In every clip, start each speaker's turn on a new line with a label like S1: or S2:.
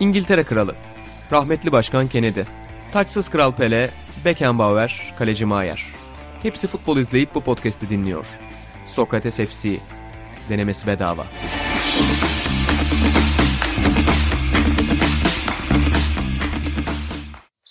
S1: İngiltere Kralı, rahmetli Başkan Kennedy, taçsız Kral Pele, Beckenbauer, Kaleci Maier. Hepsi futbol izleyip bu podcast'i dinliyor. Sokrates FC, denemesi bedava.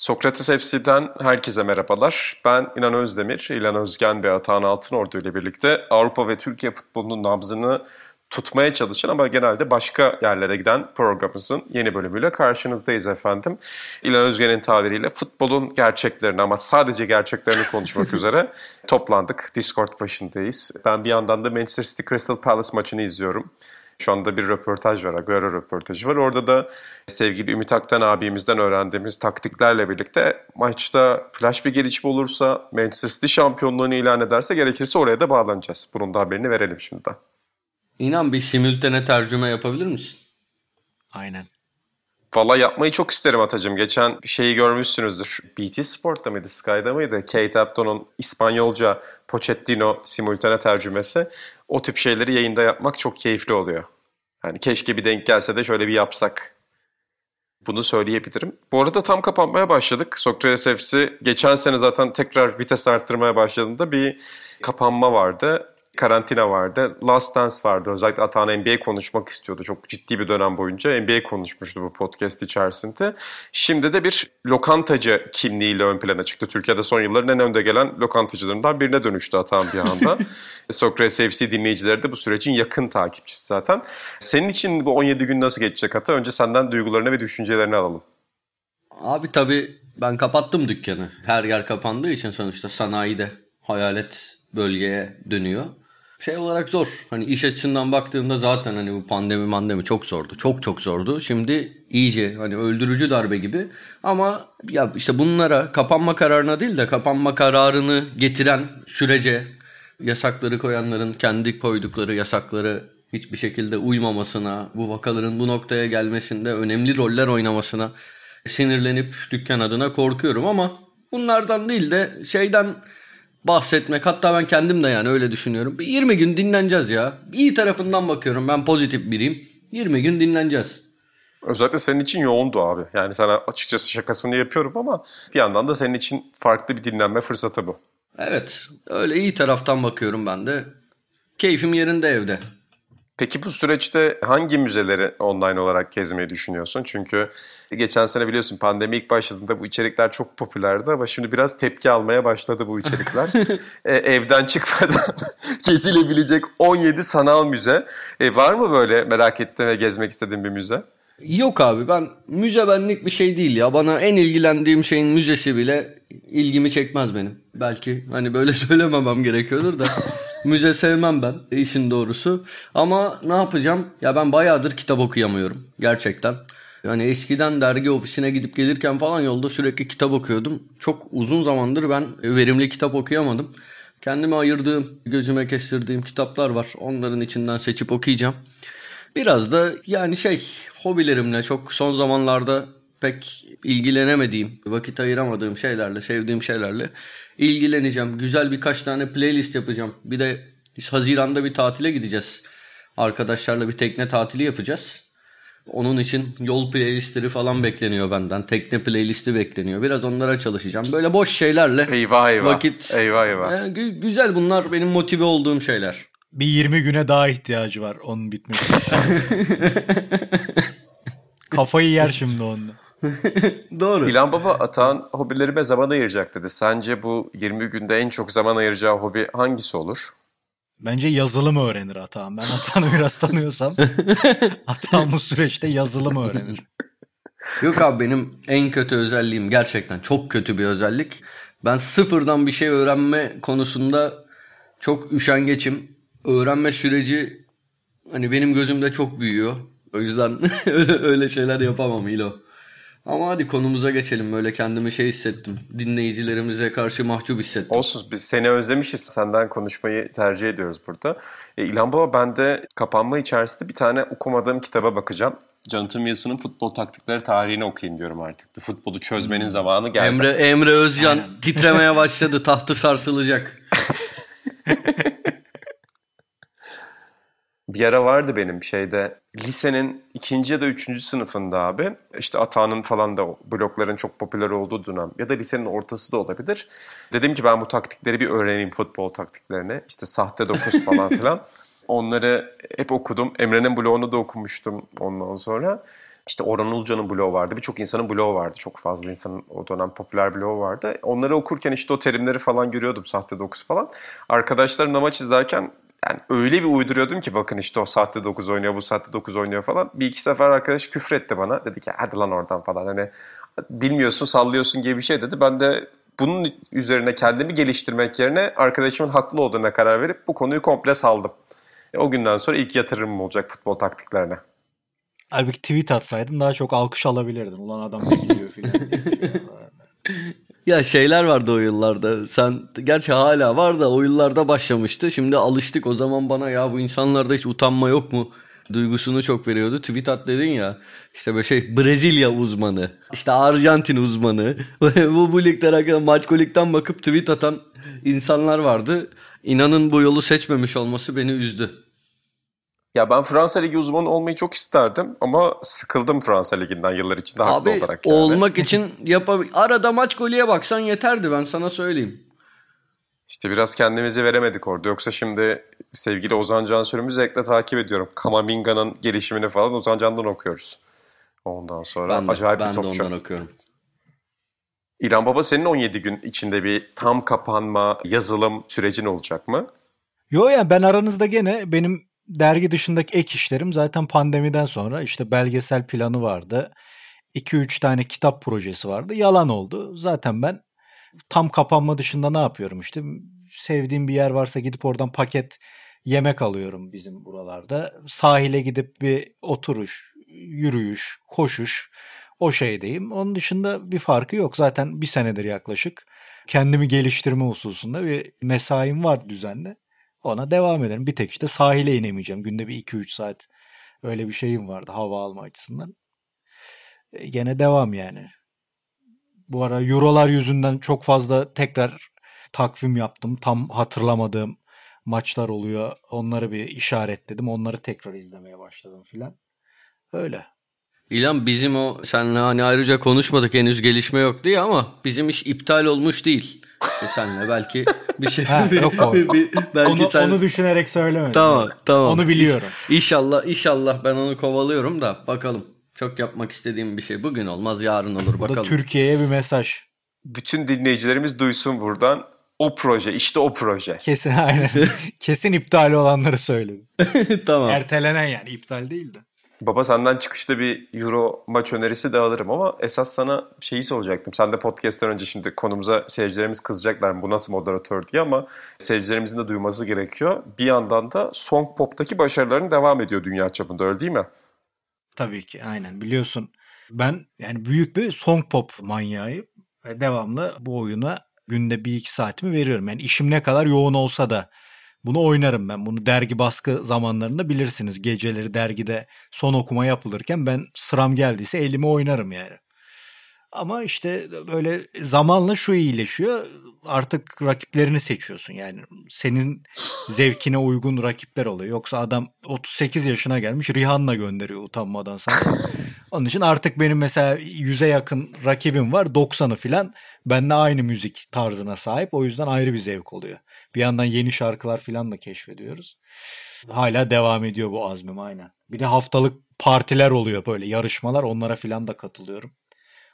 S2: Sokrates FC'den herkese merhabalar. Ben İnan Özdemir, İlan Özgen ve Atahan Altınordu ile birlikte Avrupa ve Türkiye futbolunun nabzını tutmaya çalışan ama genelde başka yerlere giden programımızın yeni bölümüyle karşınızdayız efendim. İlhan Özgen'in tabiriyle futbolun gerçeklerini ama sadece gerçeklerini konuşmak üzere toplandık. Discord başındayız. Ben bir yandan da Manchester City Crystal Palace maçını izliyorum. Şu anda bir röportaj var, Agüero röportajı var. Orada da sevgili Ümit Aktan abimizden öğrendiğimiz taktiklerle birlikte maçta flash bir gelişme olursa Manchester City şampiyonluğunu ilan ederse gerekirse oraya da bağlanacağız. Bunun da haberini verelim şimdiden.
S3: İnan bir simültene tercüme yapabilir misin?
S4: Aynen.
S2: Valla yapmayı çok isterim Atacığım. Geçen şeyi görmüşsünüzdür. BT Sport'ta mıydı, Sky'da mıydı? Kate Upton'un İspanyolca Pochettino simultane tercümesi. O tip şeyleri yayında yapmak çok keyifli oluyor. Yani keşke bir denk gelse de şöyle bir yapsak. Bunu söyleyebilirim. Bu arada tam kapanmaya başladık. Sokrates FC geçen sene zaten tekrar vites arttırmaya başladığında bir kapanma vardı karantina vardı. Last Dance vardı. Özellikle Atahan NBA konuşmak istiyordu. Çok ciddi bir dönem boyunca NBA konuşmuştu bu podcast içerisinde. Şimdi de bir lokantacı kimliğiyle ön plana çıktı. Türkiye'de son yılların en önde gelen lokantacılarından birine dönüştü Atahan bir anda. Sokrates FC dinleyicileri de bu sürecin yakın takipçisi zaten. Senin için bu 17 gün nasıl geçecek Ata? Önce senden duygularını ve düşüncelerini alalım.
S3: Abi tabii ben kapattım dükkanı. Her yer kapandığı için sonuçta sanayide hayalet bölgeye dönüyor şey olarak zor. Hani iş açısından baktığımda zaten hani bu pandemi mandemi çok zordu. Çok çok zordu. Şimdi iyice hani öldürücü darbe gibi. Ama ya işte bunlara kapanma kararına değil de kapanma kararını getiren sürece yasakları koyanların kendi koydukları yasakları hiçbir şekilde uymamasına, bu vakaların bu noktaya gelmesinde önemli roller oynamasına sinirlenip dükkan adına korkuyorum ama bunlardan değil de şeyden bahsetmek. Hatta ben kendim de yani öyle düşünüyorum. Bir 20 gün dinleneceğiz ya. İyi tarafından bakıyorum. Ben pozitif biriyim. 20 gün dinleneceğiz.
S2: Özellikle senin için yoğundu abi. Yani sana açıkçası şakasını yapıyorum ama bir yandan da senin için farklı bir dinlenme fırsatı bu.
S3: Evet. Öyle iyi taraftan bakıyorum ben de. Keyfim yerinde evde.
S2: Peki bu süreçte hangi müzeleri online olarak gezmeyi düşünüyorsun? Çünkü geçen sene biliyorsun pandemi ilk başladığında bu içerikler çok popülerdi ama şimdi biraz tepki almaya başladı bu içerikler. e, evden çıkmadan gezilebilecek 17 sanal müze. E, var mı böyle merak ettiğin ve gezmek istediğin bir müze?
S3: Yok abi ben müze benlik bir şey değil ya. Bana en ilgilendiğim şeyin müzesi bile ilgimi çekmez benim. Belki hani böyle söylememem gerekiyordur da. Müze sevmem ben işin doğrusu. Ama ne yapacağım? Ya ben bayağıdır kitap okuyamıyorum gerçekten. Yani eskiden dergi ofisine gidip gelirken falan yolda sürekli kitap okuyordum. Çok uzun zamandır ben verimli kitap okuyamadım. Kendime ayırdığım, gözüme kestirdiğim kitaplar var. Onların içinden seçip okuyacağım. Biraz da yani şey hobilerimle çok son zamanlarda pek ilgilenemediğim, vakit ayıramadığım şeylerle, sevdiğim şeylerle ilgileneceğim. Güzel birkaç tane playlist yapacağım. Bir de Haziran'da bir tatile gideceğiz. Arkadaşlarla bir tekne tatili yapacağız. Onun için yol playlistleri falan bekleniyor benden. Tekne playlisti bekleniyor. Biraz onlara çalışacağım. Böyle boş şeylerle
S2: eyvah, eyvah. vakit. Eyvah eyvah.
S3: Yani gü- güzel bunlar benim motive olduğum şeyler.
S4: Bir 20 güne daha ihtiyacı var onun bitmesi. Kafayı yer şimdi onda.
S3: Doğru.
S2: İlhan Baba Atan hobilerime zaman ayıracak dedi. Sence bu 20 günde en çok zaman ayıracağı hobi hangisi olur?
S4: Bence yazılım öğrenir Atahan. Ben Atahan'ı biraz tanıyorsam Atahan bu süreçte yazılım öğrenir.
S3: Yok abi benim en kötü özelliğim gerçekten çok kötü bir özellik. Ben sıfırdan bir şey öğrenme konusunda çok üşengeçim. Öğrenme süreci hani benim gözümde çok büyüyor. O yüzden öyle, öyle şeyler yapamam İlo. Ama hadi konumuza geçelim. Böyle kendimi şey hissettim. Dinleyicilerimize karşı mahcup hissettim.
S2: Olsun biz seni özlemişiz. Senden konuşmayı tercih ediyoruz burada. E, İlhan Baba ben de kapanma içerisinde bir tane okumadığım kitaba bakacağım. Jonathan Wilson'ın futbol taktikleri tarihini okuyayım diyorum artık. Futbolu çözmenin hmm. zamanı geldi.
S3: Emre, Emre Özcan titremeye başladı. Tahtı sarsılacak.
S2: bir ara vardı benim şeyde lisenin ikinci ya da üçüncü sınıfında abi işte Atağan'ın falan da blokların çok popüler olduğu dönem ya da lisenin ortası da olabilir. Dedim ki ben bu taktikleri bir öğreneyim futbol taktiklerini işte sahte dokuz falan filan. Onları hep okudum. Emre'nin bloğunu da okumuştum ondan sonra. İşte Orhan Ulucan'ın bloğu vardı. Birçok insanın bloğu vardı. Çok fazla insanın o dönem popüler bloğu vardı. Onları okurken işte o terimleri falan görüyordum. Sahte dokuz falan. Arkadaşlarımla maç izlerken yani öyle bir uyduruyordum ki bakın işte o saatte 9 oynuyor bu saatte 9 oynuyor falan. Bir iki sefer arkadaş küfretti bana. Dedi ki hadi lan oradan falan hani bilmiyorsun sallıyorsun gibi bir şey dedi. Ben de bunun üzerine kendimi geliştirmek yerine arkadaşımın haklı olduğuna karar verip bu konuyu komple saldım. E, o günden sonra ilk yatırımım olacak futbol taktiklerine.
S4: Halbuki tweet atsaydın daha çok alkış alabilirdin. Ulan adam ne biliyor filan.
S3: Ya şeyler vardı o yıllarda. Sen gerçi hala var da o yıllarda başlamıştı. Şimdi alıştık o zaman bana ya bu insanlarda hiç utanma yok mu? duygusunu çok veriyordu. Tweet at dedin ya işte böyle şey Brezilya uzmanı, işte Arjantin uzmanı. bu bu ligler hakkında maç kolikten bakıp tweet atan insanlar vardı. İnanın bu yolu seçmemiş olması beni üzdü.
S2: Ya ben Fransa Ligi uzmanı olmayı çok isterdim ama sıkıldım Fransa Ligi'nden yıllar içinde haklı
S3: Abi,
S2: olarak. Yani.
S3: olmak için yapabil arada maç golüye baksan yeterdi ben sana söyleyeyim.
S2: İşte biraz kendimizi veremedik orada. Yoksa şimdi sevgili Ozan Cansürüm'ü zevkle takip ediyorum. Kamaminga'nın gelişimini falan Ozan Can'dan okuyoruz. Ondan sonra
S3: ben de,
S2: acayip
S3: ben
S2: bir topçu.
S3: Ben de ondan okuyorum.
S2: İlhan Baba senin 17 gün içinde bir tam kapanma, yazılım sürecin olacak mı?
S4: Yo yani ben aranızda gene benim dergi dışındaki ek işlerim zaten pandemiden sonra işte belgesel planı vardı. 2-3 tane kitap projesi vardı. Yalan oldu. Zaten ben tam kapanma dışında ne yapıyorum işte sevdiğim bir yer varsa gidip oradan paket yemek alıyorum bizim buralarda. Sahile gidip bir oturuş, yürüyüş, koşuş o şeydeyim. Onun dışında bir farkı yok. Zaten bir senedir yaklaşık kendimi geliştirme hususunda bir mesaim var düzenli. Ona devam ederim. Bir tek işte sahile inemeyeceğim. Günde bir 2-3 saat öyle bir şeyim vardı hava alma açısından. E, gene devam yani. Bu ara Eurolar yüzünden çok fazla tekrar takvim yaptım. Tam hatırlamadığım maçlar oluyor. Onları bir işaretledim. Onları tekrar izlemeye başladım filan. Öyle.
S3: İlan bizim o senle hani ayrıca konuşmadık henüz gelişme yok diye ama bizim iş iptal olmuş değil. E senle belki bir şey
S4: ha,
S3: bir,
S4: yok
S3: bir, bir, belki
S4: onu,
S3: sen...
S4: onu düşünerek söylemedim.
S3: Tamam tamam.
S4: Onu biliyorum.
S3: İnşallah inşallah ben onu kovalıyorum da bakalım. Çok yapmak istediğim bir şey. Bugün olmaz yarın olur bakalım.
S4: Bu da Türkiye'ye bir mesaj.
S2: Bütün dinleyicilerimiz duysun buradan. O proje işte o proje.
S4: Kesin aynen. Kesin iptal olanları söyledim.
S3: tamam.
S4: Ertelenen yani iptal değil de.
S2: Baba senden çıkışta bir Euro maç önerisi de alırım ama esas sana şeyi soracaktım. Sen de podcast'ten önce şimdi konumuza seyircilerimiz kızacaklar bu nasıl moderatör diye ama seyircilerimizin de duyması gerekiyor. Bir yandan da Song Pop'taki başarıların devam ediyor dünya çapında öyle değil mi?
S4: Tabii ki aynen biliyorsun. Ben yani büyük bir song pop manyağıyım. Ve devamlı bu oyuna günde bir iki saatimi veriyorum. Yani işim ne kadar yoğun olsa da bunu oynarım ben. Bunu dergi baskı zamanlarında bilirsiniz. Geceleri dergide son okuma yapılırken ben sıram geldiyse elimi oynarım yani. Ama işte böyle zamanla şu iyileşiyor. Artık rakiplerini seçiyorsun. Yani senin zevkine uygun rakipler oluyor. Yoksa adam 38 yaşına gelmiş Rihanna gönderiyor utanmadan sana. Onun için artık benim mesela 100'e yakın rakibim var. 90'ı filan benimle aynı müzik tarzına sahip. O yüzden ayrı bir zevk oluyor. Bir yandan yeni şarkılar filan da keşfediyoruz. Hala devam ediyor bu azmim aynen. Bir de haftalık partiler oluyor böyle yarışmalar onlara filan da katılıyorum.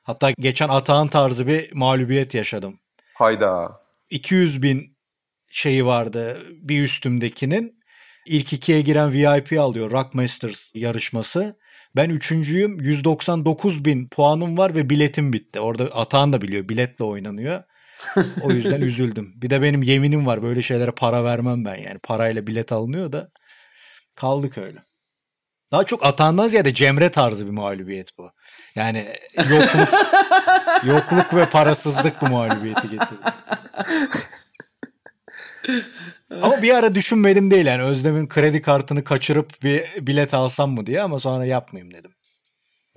S4: Hatta geçen Atağan tarzı bir mağlubiyet yaşadım.
S2: Hayda.
S4: 200 bin şeyi vardı bir üstümdekinin. İlk ikiye giren VIP alıyor Rock Masters yarışması. Ben üçüncüyüm 199 bin puanım var ve biletim bitti. Orada Atağan da biliyor biletle oynanıyor. o yüzden üzüldüm. Bir de benim yeminim var böyle şeylere para vermem ben yani. Parayla bilet alınıyor da kaldık öyle. Daha çok Atan'dan ziyade Cemre tarzı bir mağlubiyet bu. Yani yokluk, yokluk ve parasızlık bu mağlubiyeti getirdi. ama bir ara düşünmedim değil yani Özlem'in kredi kartını kaçırıp bir bilet alsam mı diye ama sonra yapmayayım dedim.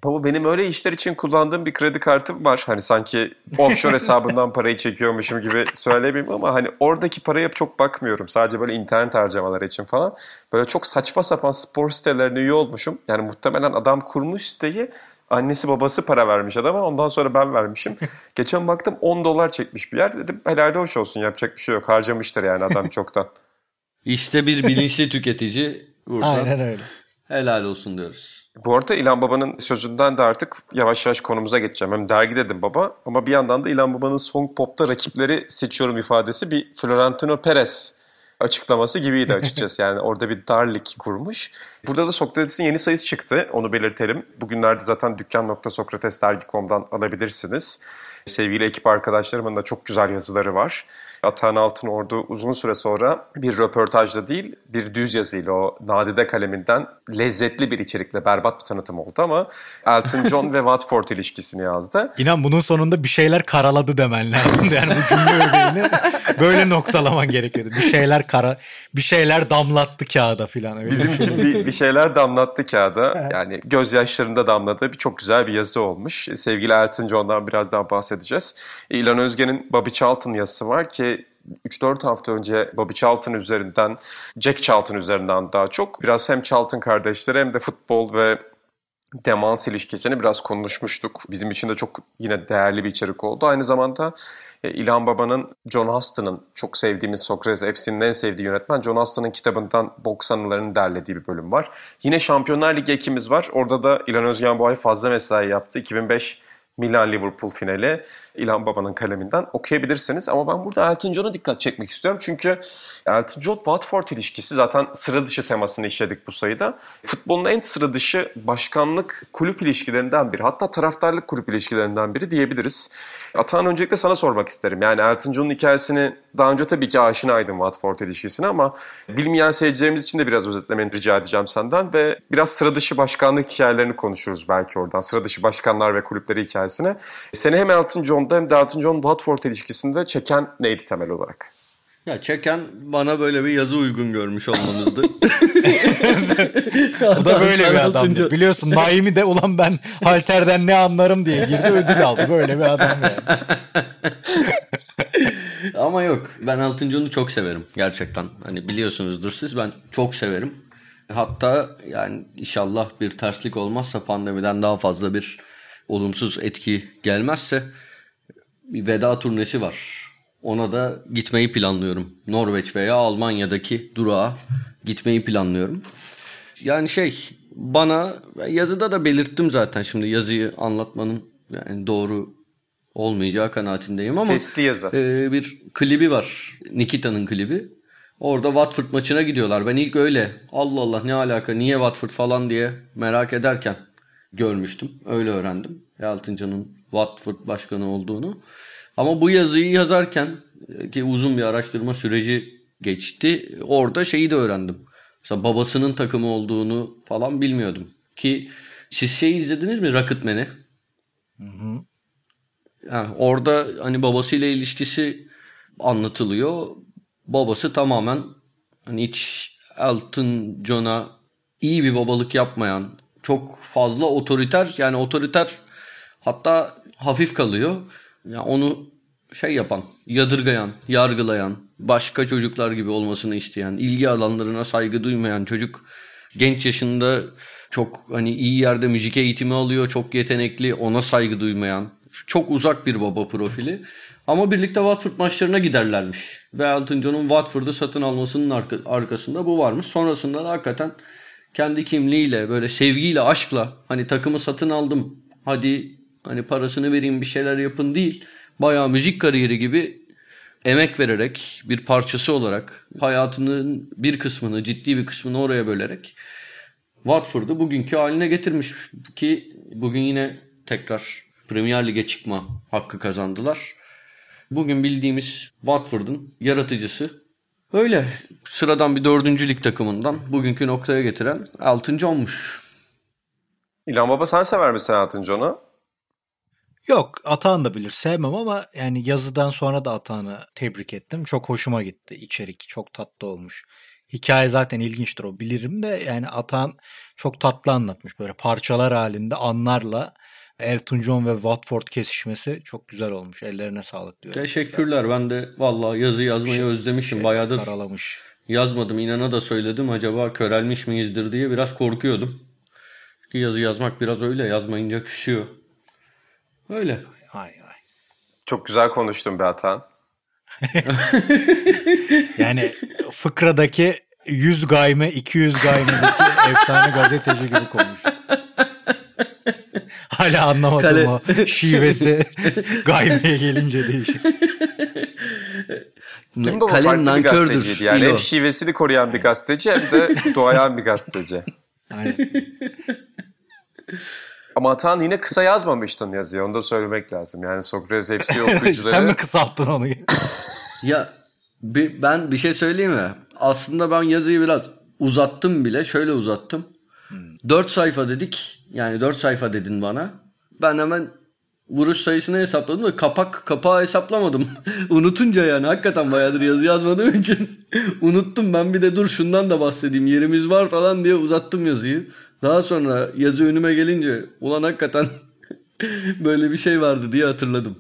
S2: Baba benim öyle işler için kullandığım bir kredi kartım var. Hani sanki offshore hesabından parayı çekiyormuşum gibi söylemeyeyim ama hani oradaki paraya çok bakmıyorum. Sadece böyle internet harcamaları için falan. Böyle çok saçma sapan spor sitelerine üye olmuşum. Yani muhtemelen adam kurmuş siteyi. Annesi babası para vermiş adama ondan sonra ben vermişim. Geçen baktım 10 dolar çekmiş bir yer. Dedim helal hoş olsun yapacak bir şey yok. Harcamıştır yani adam çoktan.
S3: İşte bir bilinçli tüketici burada.
S4: Aynen öyle.
S3: Helal olsun diyoruz.
S2: Bu arada İlhan Baba'nın sözünden de artık yavaş yavaş konumuza geçeceğim. Hem dergi dedim baba ama bir yandan da İlhan Baba'nın Song Pop'ta rakipleri seçiyorum ifadesi bir Florentino Perez açıklaması gibiydi açıkçası. Yani orada bir dar lig kurmuş. Burada da Sokrates'in yeni sayısı çıktı. Onu belirtelim. Bugünlerde zaten dükkan.sokratesdergi.com'dan alabilirsiniz. Sevgili ekip arkadaşlarımın da çok güzel yazıları var. Atahan Altınordu uzun süre sonra bir röportajla değil bir düz yazıyla o nadide kaleminden lezzetli bir içerikle berbat bir tanıtım oldu ama Elton John ve Watford ilişkisini yazdı.
S4: İnan bunun sonunda bir şeyler karaladı demen lazım. Yani bu cümle öbeğini böyle noktalaman gerekiyordu. Bir şeyler kara bir şeyler damlattı kağıda filan. Öyle
S2: Bizim için bir, bir şeyler damlattı kağıda. Yani gözyaşlarında damladığı bir çok güzel bir yazı olmuş. Sevgili Elton John'dan biraz daha bahsedeceğiz. İlan Özge'nin Bobby Charlton yazısı var ki 3-4 hafta önce Bobby Charlton üzerinden, Jack Charlton üzerinden daha çok biraz hem Charlton kardeşleri hem de futbol ve demans ilişkisini biraz konuşmuştuk. Bizim için de çok yine değerli bir içerik oldu. Aynı zamanda e, İlhan Baba'nın John Huston'ın çok sevdiğimiz Sokrates FC'nin en sevdiği yönetmen John Huston'ın kitabından boks anılarını derlediği bir bölüm var. Yine Şampiyonlar Ligi ekimiz var. Orada da İlhan Özgen bu ay fazla mesai yaptı. 2005 Milan-Liverpool finali İlhan Baba'nın kaleminden okuyabilirsiniz. Ama ben burada Elton John'a dikkat çekmek istiyorum. Çünkü Elton John-Watford ilişkisi zaten sıra dışı temasını işledik bu sayıda. Futbolun en sıra dışı başkanlık kulüp ilişkilerinden biri. Hatta taraftarlık kulüp ilişkilerinden biri diyebiliriz. Atahan öncelikle sana sormak isterim. Yani Elton John'un hikayesini daha önce tabii ki aşinaydım Watford ilişkisine ama bilmeyen seyircilerimiz için de biraz özetlemeni rica edeceğim senden ve biraz sıra dışı başkanlık hikayelerini konuşuruz belki oradan. Sıra dışı başkanlar ve kulüpleri hikayesine. Seni hem Elton John'da hem de Elton John Watford ilişkisinde çeken neydi temel olarak?
S3: Ya çeken bana böyle bir yazı uygun görmüş olmanızdı.
S4: Bu da böyle bir adamdı. Biliyorsun Naimi de ulan ben halterden ne anlarım diye girdi ödül aldı. Böyle bir adam yani.
S3: Ama yok ben Elton John'u çok severim gerçekten. Hani biliyorsunuzdur siz ben çok severim. Hatta yani inşallah bir terslik olmazsa pandemiden daha fazla bir olumsuz etki gelmezse bir veda turnesi var. Ona da gitmeyi planlıyorum. Norveç veya Almanya'daki durağa gitmeyi planlıyorum. Yani şey bana yazıda da belirttim zaten şimdi yazıyı anlatmanın yani doğru olmayacağı kanaatindeyim ama
S2: Sesli yazı.
S3: e, bir klibi var. Nikita'nın klibi. Orada Watford maçına gidiyorlar. Ben ilk öyle Allah Allah ne alaka niye Watford falan diye merak ederken görmüştüm. Öyle öğrendim. John'un Watford başkanı olduğunu. Ama bu yazıyı yazarken e, ki uzun bir araştırma süreci geçti. Orada şeyi de öğrendim. Mesela babasının takımı olduğunu falan bilmiyordum. Ki siz şey izlediniz mi Rocketman'i? Yani orada hani babasıyla ilişkisi anlatılıyor. Babası tamamen hani hiç Elton John'a iyi bir babalık yapmayan, çok fazla otoriter yani otoriter hatta hafif kalıyor. Yani onu şey yapan, yadırgayan, yargılayan, başka çocuklar gibi olmasını isteyen, ilgi alanlarına saygı duymayan çocuk genç yaşında çok hani iyi yerde müzik eğitimi alıyor, çok yetenekli, ona saygı duymayan, çok uzak bir baba profili. Ama birlikte Watford maçlarına giderlermiş. Ve Elton John'un Watford'u satın almasının arka- arkasında bu varmış. Sonrasında da hakikaten kendi kimliğiyle, böyle sevgiyle, aşkla hani takımı satın aldım. Hadi hani parasını vereyim bir şeyler yapın değil. Bayağı müzik kariyeri gibi emek vererek bir parçası olarak hayatının bir kısmını, ciddi bir kısmını oraya bölerek Watford'u bugünkü haline getirmiş ki bugün yine tekrar Premier Lig'e çıkma hakkı kazandılar. Bugün bildiğimiz Watford'un yaratıcısı öyle sıradan bir dördüncü lig takımından bugünkü noktaya getiren Elton John'muş.
S2: İlhan Baba sen sever misin Elton John'u?
S4: Yok Atahan da bilir sevmem ama yani yazıdan sonra da Atahan'ı tebrik ettim. Çok hoşuma gitti içerik çok tatlı olmuş. hikaye zaten ilginçtir o bilirim de yani Atan çok tatlı anlatmış böyle parçalar halinde anlarla Elton John ve Watford kesişmesi çok güzel olmuş. Ellerine sağlık diyorum.
S3: Teşekkürler. Ben de vallahi yazı yazmayı özlemişim. Bayağıdır
S4: Karalamış.
S3: yazmadım. İnana da söyledim. Acaba körelmiş miyizdir diye biraz korkuyordum. Ki yazı yazmak biraz öyle. Yazmayınca küsüyor. Öyle.
S4: Ay ay.
S2: Çok güzel konuştun be Atan.
S4: Yani fıkradaki 100 gayme 200 gaymedeki efsane gazeteci gibi konuş. Hala anlamadım
S3: Kale-
S4: o şivesi gaymeye gelince değişik.
S2: Kimdi o
S3: Kalem
S2: farklı bir gazeteciydi yani.
S3: İlo.
S2: Hem şivesini koruyan bir gazeteci hem de doğayan bir gazeteci.
S4: Yani
S2: Ama Atan yine kısa yazmamıştın yazıyı. Onu da söylemek lazım. Yani Sokrates FC okuyucuları...
S4: sen mi kısalttın onu?
S3: Ya bi- ben bir şey söyleyeyim mi? Aslında ben yazıyı biraz uzattım bile. Şöyle uzattım. 4 sayfa dedik. Yani 4 sayfa dedin bana. Ben hemen vuruş sayısını hesapladım da kapak kapağı hesaplamadım. Unutunca yani hakikaten bayağıdır yazı yazmadığım için unuttum. Ben bir de dur şundan da bahsedeyim. Yerimiz var falan diye uzattım yazıyı. Daha sonra yazı önüme gelince ulan hakikaten böyle bir şey vardı diye hatırladım.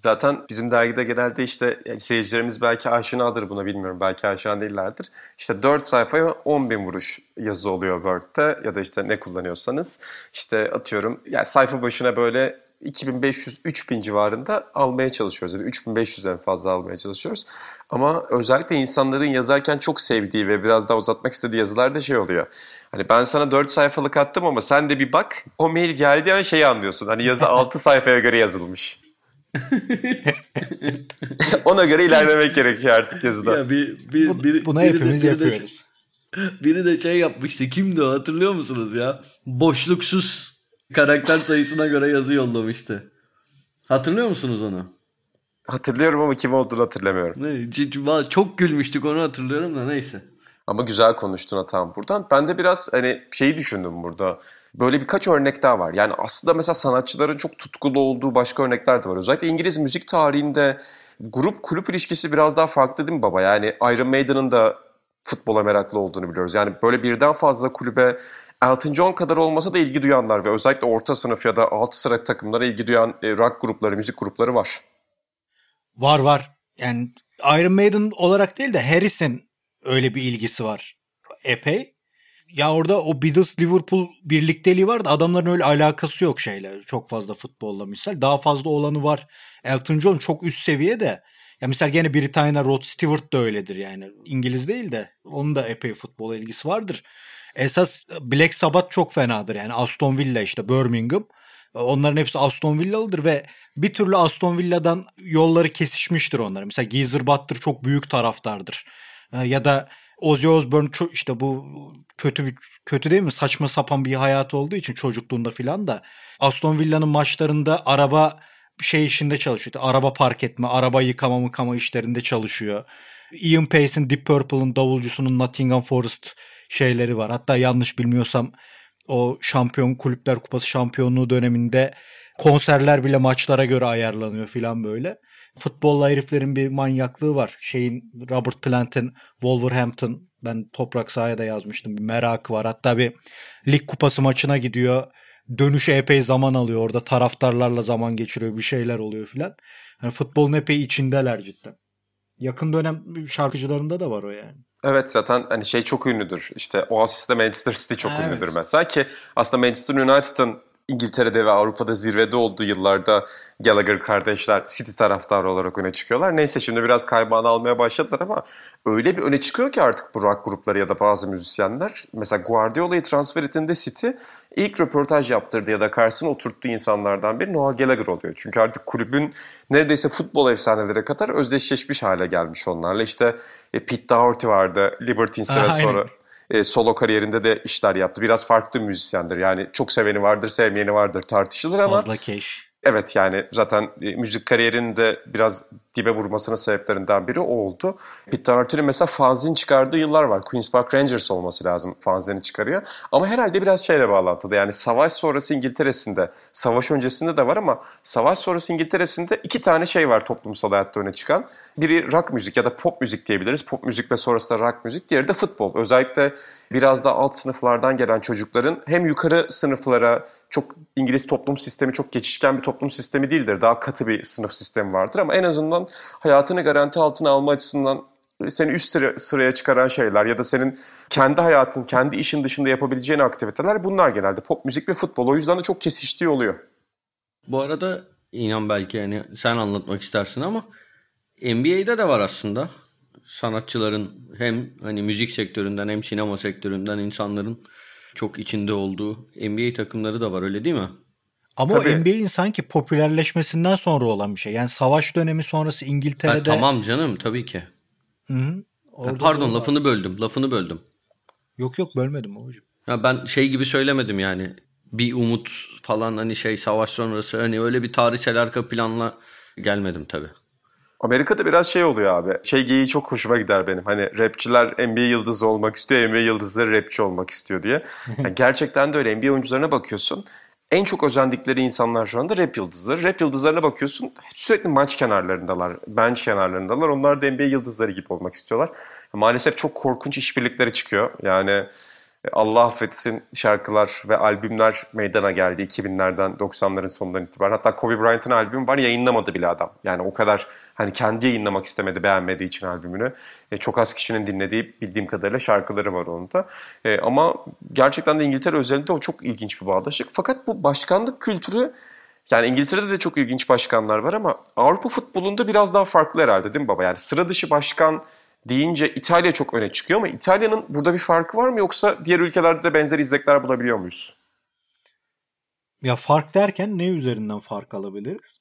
S2: Zaten bizim dergide genelde işte yani seyircilerimiz belki aşinadır buna bilmiyorum. Belki aşina değillerdir. İşte 4 sayfaya 10 bin vuruş yazı oluyor Word'de ya da işte ne kullanıyorsanız. İşte atıyorum yani sayfa başına böyle 2500-3000 civarında almaya çalışıyoruz. Yani 3500'den fazla almaya çalışıyoruz. Ama özellikle insanların yazarken çok sevdiği ve biraz daha uzatmak istediği yazılarda şey oluyor. Hani ben sana 4 sayfalık attım ama sen de bir bak o mail geldiği an şeyi anlıyorsun. Hani yazı 6 sayfaya göre yazılmış. Ona göre ilerlemek gerekiyor artık yazıda.
S3: Ya bir, bir,
S4: Bu-
S3: biri-
S4: Buna
S3: biri de-
S4: hepimiz
S3: biri de-
S4: yapıyoruz.
S3: Biri de şey yapmıştı. Kimdi o hatırlıyor musunuz ya? Boşluksuz karakter sayısına göre yazı yollamıştı. Hatırlıyor musunuz onu?
S2: Hatırlıyorum ama kim olduğunu hatırlamıyorum.
S3: Ne, çok gülmüştük onu hatırlıyorum da neyse.
S2: Ama güzel konuştun Atan buradan. Ben de biraz hani şeyi düşündüm burada. Böyle birkaç örnek daha var. Yani aslında mesela sanatçıların çok tutkulu olduğu başka örnekler de var. Özellikle İngiliz müzik tarihinde grup kulüp ilişkisi biraz daha farklı değil mi baba? Yani Iron Maiden'ın da futbola meraklı olduğunu biliyoruz. Yani böyle birden fazla kulübe Elton John kadar olmasa da ilgi duyanlar ve özellikle orta sınıf ya da alt sıra takımlara ilgi duyan e, rock grupları, müzik grupları var.
S4: Var var. Yani Iron Maiden olarak değil de Harris'in öyle bir ilgisi var. Epey. Ya orada o Beatles Liverpool birlikteliği var da adamların öyle alakası yok şeyle. Çok fazla futbolla misal. Daha fazla olanı var. Elton John çok üst seviye de. Ya misal gene Britanya Rod Stewart da öyledir yani. İngiliz değil de onun da epey futbola ilgisi vardır. Esas Black Sabbath çok fenadır yani Aston Villa işte Birmingham. Onların hepsi Aston Villalıdır ve bir türlü Aston Villa'dan yolları kesişmiştir onların. Mesela Geezer Butler çok büyük taraftardır. Ya da Ozzy Osbourne çok işte bu kötü bir kötü değil mi? Saçma sapan bir hayatı olduğu için çocukluğunda filan da Aston Villa'nın maçlarında araba şey işinde çalışıyor. Araba park etme, araba yıkama mıkama işlerinde çalışıyor. Ian Pace'in Deep Purple'ın davulcusunun Nottingham Forest şeyleri var. Hatta yanlış bilmiyorsam o şampiyon kulüpler kupası şampiyonluğu döneminde konserler bile maçlara göre ayarlanıyor filan böyle. Futbolla heriflerin bir manyaklığı var. Şeyin Robert Plant'in Wolverhampton ben toprak sahaya da yazmıştım. Bir merakı var. Hatta bir lig kupası maçına gidiyor. Dönüşü epey zaman alıyor. Orada taraftarlarla zaman geçiriyor. Bir şeyler oluyor filan. Yani futbolun epey içindeler cidden. Yakın dönem şarkıcılarında da var o yani.
S2: Evet zaten hani şey çok ünlüdür. İşte Oasis'te Manchester City çok
S4: Evet.
S2: ünlüdür mesela ki aslında Manchester United'ın İngiltere'de ve Avrupa'da zirvede olduğu yıllarda Gallagher kardeşler City taraftarı olarak öne çıkıyorlar. Neyse şimdi biraz kaybağını almaya başladılar ama öyle bir öne çıkıyor ki artık bu rock grupları ya da bazı müzisyenler. Mesela Guardiola'yı transfer ettiğinde City ilk röportaj yaptırdı ya da karşısına oturttuğu insanlardan biri Noel Gallagher oluyor. Çünkü artık kulübün neredeyse futbol efsaneleri kadar özdeşleşmiş hale gelmiş onlarla. İşte e, Pete Doherty vardı Libertines'te ve
S4: Aynen.
S2: E, solo kariyerinde de işler yaptı. Biraz farklı müzisyendir. Yani çok seveni vardır, sevmeyeni vardır tartışılır ama
S4: Fazla keş.
S2: evet yani zaten e, müzik kariyerinin de biraz dibe vurmasının sebeplerinden biri o oldu. Peter Arthur'un mesela fanzin çıkardığı yıllar var. Queen's Park Rangers olması lazım fanzini çıkarıyor. Ama herhalde biraz şeyle bağlantılı. Yani savaş sonrası İngiltere'sinde, savaş öncesinde de var ama savaş sonrası İngiltere'sinde iki tane şey var toplumsal hayatta öne çıkan. Biri rock müzik ya da pop müzik diyebiliriz. Pop müzik ve sonrasında rock müzik. Diğeri de futbol. Özellikle biraz da alt sınıflardan gelen çocukların hem yukarı sınıflara çok İngiliz toplum sistemi çok geçişken bir toplum sistemi değildir. Daha katı bir sınıf sistemi vardır ama en azından hayatını garanti altına alma açısından seni üst sıra, sıraya çıkaran şeyler ya da senin kendi hayatın, kendi işin dışında yapabileceğin aktiviteler bunlar genelde. Pop müzik ve futbol. O yüzden de çok kesiştiği oluyor.
S3: Bu arada inan belki yani sen anlatmak istersin ama NBA'de de var aslında. Sanatçıların hem hani müzik sektöründen hem sinema sektöründen insanların çok içinde olduğu NBA takımları da var öyle değil mi?
S4: Ama Tabii. NBA'in sanki popülerleşmesinden sonra olan bir şey. Yani savaş dönemi sonrası İngiltere'de...
S3: Ha, tamam canım tabii ki. Hı hı. Ha, pardon lafını böldüm. Lafını böldüm.
S4: Yok yok bölmedim hocam.
S3: Ya ben şey gibi söylemedim yani. Bir umut falan hani şey savaş sonrası hani öyle bir tarihsel arka planla gelmedim tabii.
S2: Amerika'da biraz şey oluyor abi. Şey geyiği çok hoşuma gider benim. Hani rapçiler NBA yıldızı olmak istiyor, NBA yıldızları rapçi olmak istiyor diye. Yani gerçekten de öyle. NBA oyuncularına bakıyorsun. En çok özendikleri insanlar şu anda rap yıldızları. Rap yıldızlarına bakıyorsun sürekli maç kenarlarındalar, bench kenarlarındalar. Onlar da NBA yıldızları gibi olmak istiyorlar. Maalesef çok korkunç işbirlikleri çıkıyor. Yani Allah affetsin şarkılar ve albümler meydana geldi 2000'lerden 90'ların sonundan itibaren. Hatta Kobe Bryant'ın albümü var yayınlamadı bile adam. Yani o kadar hani kendi yayınlamak istemedi beğenmediği için albümünü. E, çok az kişinin dinlediği bildiğim kadarıyla şarkıları var onun da. E, ama gerçekten de İngiltere özelinde o çok ilginç bir bağdaşlık. Fakat bu başkanlık kültürü yani İngiltere'de de çok ilginç başkanlar var ama Avrupa futbolunda biraz daha farklı herhalde değil mi baba? Yani sıra dışı başkan deyince İtalya çok öne çıkıyor ama İtalya'nın burada bir farkı var mı yoksa diğer ülkelerde de benzer izlekler bulabiliyor muyuz?
S4: Ya fark derken ne üzerinden fark alabiliriz?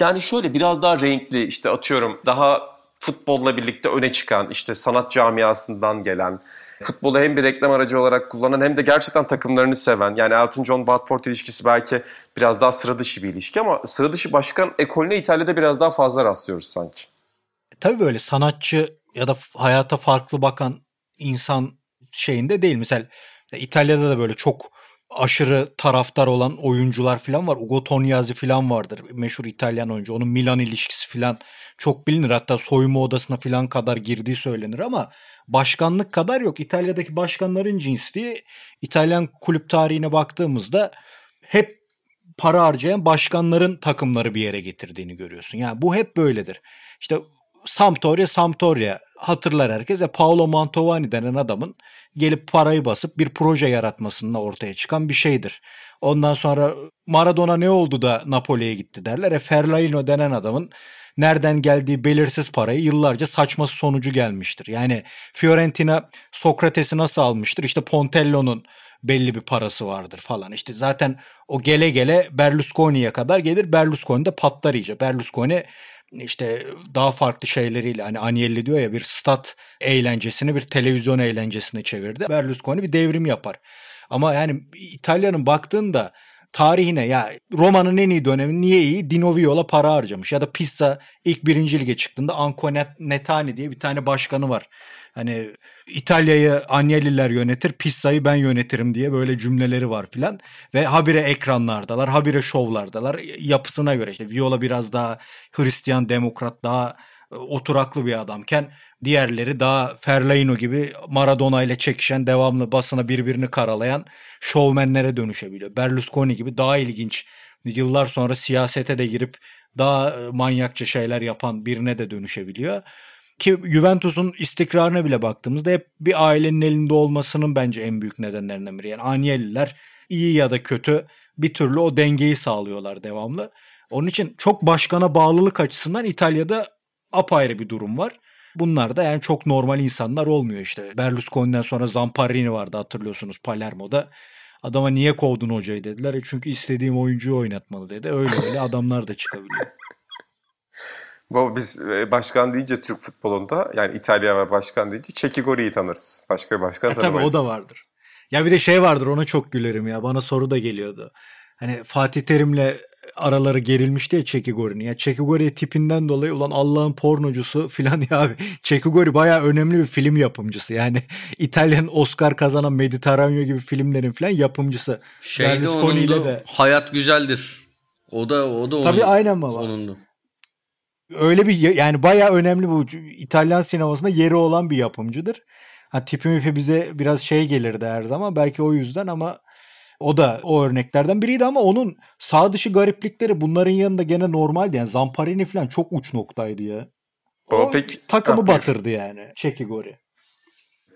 S2: Yani şöyle biraz daha renkli işte atıyorum daha futbolla birlikte öne çıkan işte sanat camiasından gelen futbolu hem bir reklam aracı olarak kullanan hem de gerçekten takımlarını seven yani Elton John Watford ilişkisi belki biraz daha sıra dışı bir ilişki ama sıra dışı başkan ekolüne İtalya'da biraz daha fazla rastlıyoruz sanki
S4: tabii böyle sanatçı ya da hayata farklı bakan insan şeyinde değil. Mesela İtalya'da da böyle çok aşırı taraftar olan oyuncular falan var. Ugo Tognazzi falan vardır. Meşhur İtalyan oyuncu. Onun Milan ilişkisi falan çok bilinir. Hatta soyunma odasına falan kadar girdiği söylenir ama başkanlık kadar yok. İtalya'daki başkanların cinsliği İtalyan kulüp tarihine baktığımızda hep para harcayan başkanların takımları bir yere getirdiğini görüyorsun. Yani bu hep böyledir. İşte Sampdoria Sampdoria hatırlar herkes. E, Paolo Mantovani denen adamın gelip parayı basıp bir proje yaratmasının ortaya çıkan bir şeydir. Ondan sonra Maradona ne oldu da Napoli'ye gitti derler. E Ferlaino denen adamın nereden geldiği belirsiz parayı yıllarca saçması sonucu gelmiştir. Yani Fiorentina Sokrates'i nasıl almıştır? İşte Pontello'nun belli bir parası vardır falan. İşte zaten o gele gele Berlusconi'ye kadar gelir. Berlusconi de patlar iyice. Berlusconi işte daha farklı şeyleriyle hani Agnelli diyor ya bir stat eğlencesini bir televizyon eğlencesine çevirdi. Berlusconi bir devrim yapar. Ama yani İtalya'nın baktığında tarihine ya Roma'nın en iyi dönemi niye iyi? Dino Viola para harcamış. Ya da Pisa ilk birinci lige çıktığında Anco Netani diye bir tane başkanı var. Hani İtalya'yı Agnelliler yönetir, Pisa'yı ben yönetirim diye böyle cümleleri var filan. Ve habire ekranlardalar, habire şovlardalar. Yapısına göre işte Viola biraz daha Hristiyan demokrat, daha oturaklı bir adamken diğerleri daha Ferlaino gibi Maradona ile çekişen devamlı basına birbirini karalayan şovmenlere dönüşebiliyor. Berlusconi gibi daha ilginç yıllar sonra siyasete de girip daha e, manyakça şeyler yapan birine de dönüşebiliyor. Ki Juventus'un istikrarına bile baktığımızda hep bir ailenin elinde olmasının bence en büyük nedenlerinden biri. Yani Agnelliler iyi ya da kötü bir türlü o dengeyi sağlıyorlar devamlı. Onun için çok başkana bağlılık açısından İtalya'da apayrı bir durum var. Bunlar da yani çok normal insanlar olmuyor işte. Berlusconi'den sonra Zamparini vardı hatırlıyorsunuz Palermo'da. Adama niye kovdun hocayı dediler. E çünkü istediğim oyuncuyu oynatmalı dedi. Öyle öyle adamlar da çıkabiliyor.
S2: Bu biz e, başkan deyince Türk futbolunda yani İtalya ve başkan deyince Çekigori'yi tanırız. Başka bir başkan e,
S4: tanımayız. Tabii o da vardır. Ya bir de şey vardır ona çok gülerim ya. Bana soru da geliyordu. Hani Fatih Terim'le araları gerilmişti ya Çekigori'nin. Ya Çekigori tipinden dolayı ulan Allah'ın pornocusu filan ya abi. Çekigori bayağı önemli bir film yapımcısı. Yani İtalyan Oscar kazanan Mediterraneo gibi filmlerin filan yapımcısı.
S3: Şeyde onun da de... Hayat Güzeldir. O da o da onun.
S4: Tabii aynen baba. Onundu. Öyle bir yani bayağı önemli bu İtalyan sinemasında yeri olan bir yapımcıdır. Ha tipi mipi bize biraz şey gelirdi her zaman belki o yüzden ama o da o örneklerden biriydi ama onun sağ dışı gariplikleri bunların yanında gene normaldi. Yani Zamparini falan çok uç noktaydı ya. Baba o peki, takımı ha, batırdı yani Çekigori.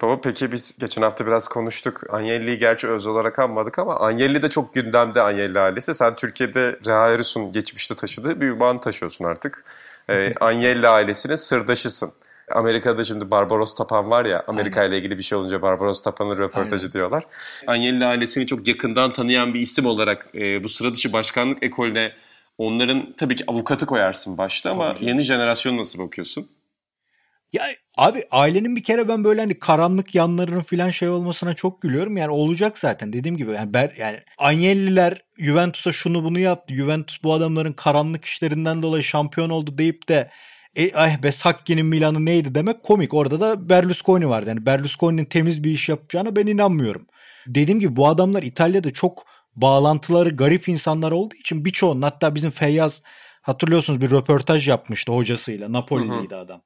S2: Baba peki biz geçen hafta biraz konuştuk. Agnelli'yi gerçi öz olarak anmadık ama Agnelli de çok gündemde Agnelli ailesi. Sen Türkiye'de Reha Erus'un geçmişte taşıdığı bir ünvan taşıyorsun artık. Ee, Agnelli ailesinin sırdaşısın. Amerika'da şimdi Barbaros Tapan var ya Amerika ile ilgili bir şey olunca Barbaros Tapan'ın röportajı Aynen. diyorlar. Agnelli ailesini çok yakından tanıyan bir isim olarak e, bu sıra dışı başkanlık ekolüne onların tabii ki avukatı koyarsın başta ama tabii. yeni jenerasyon nasıl bakıyorsun?
S4: Ya abi ailenin bir kere ben böyle hani karanlık yanlarının filan şey olmasına çok gülüyorum. Yani olacak zaten dediğim gibi. Yani, ber, yani Agnelli'ler Juventus'a şunu bunu yaptı. Juventus bu adamların karanlık işlerinden dolayı şampiyon oldu deyip de e, ah be Sakki'nin Milan'ı neydi demek komik. Orada da Berlusconi vardı. Yani Berlusconi'nin temiz bir iş yapacağına ben inanmıyorum. Dediğim gibi bu adamlar İtalya'da çok bağlantıları garip insanlar olduğu için birçoğunun hatta bizim Feyyaz hatırlıyorsunuz bir röportaj yapmıştı hocasıyla. Napoli'liydi adam.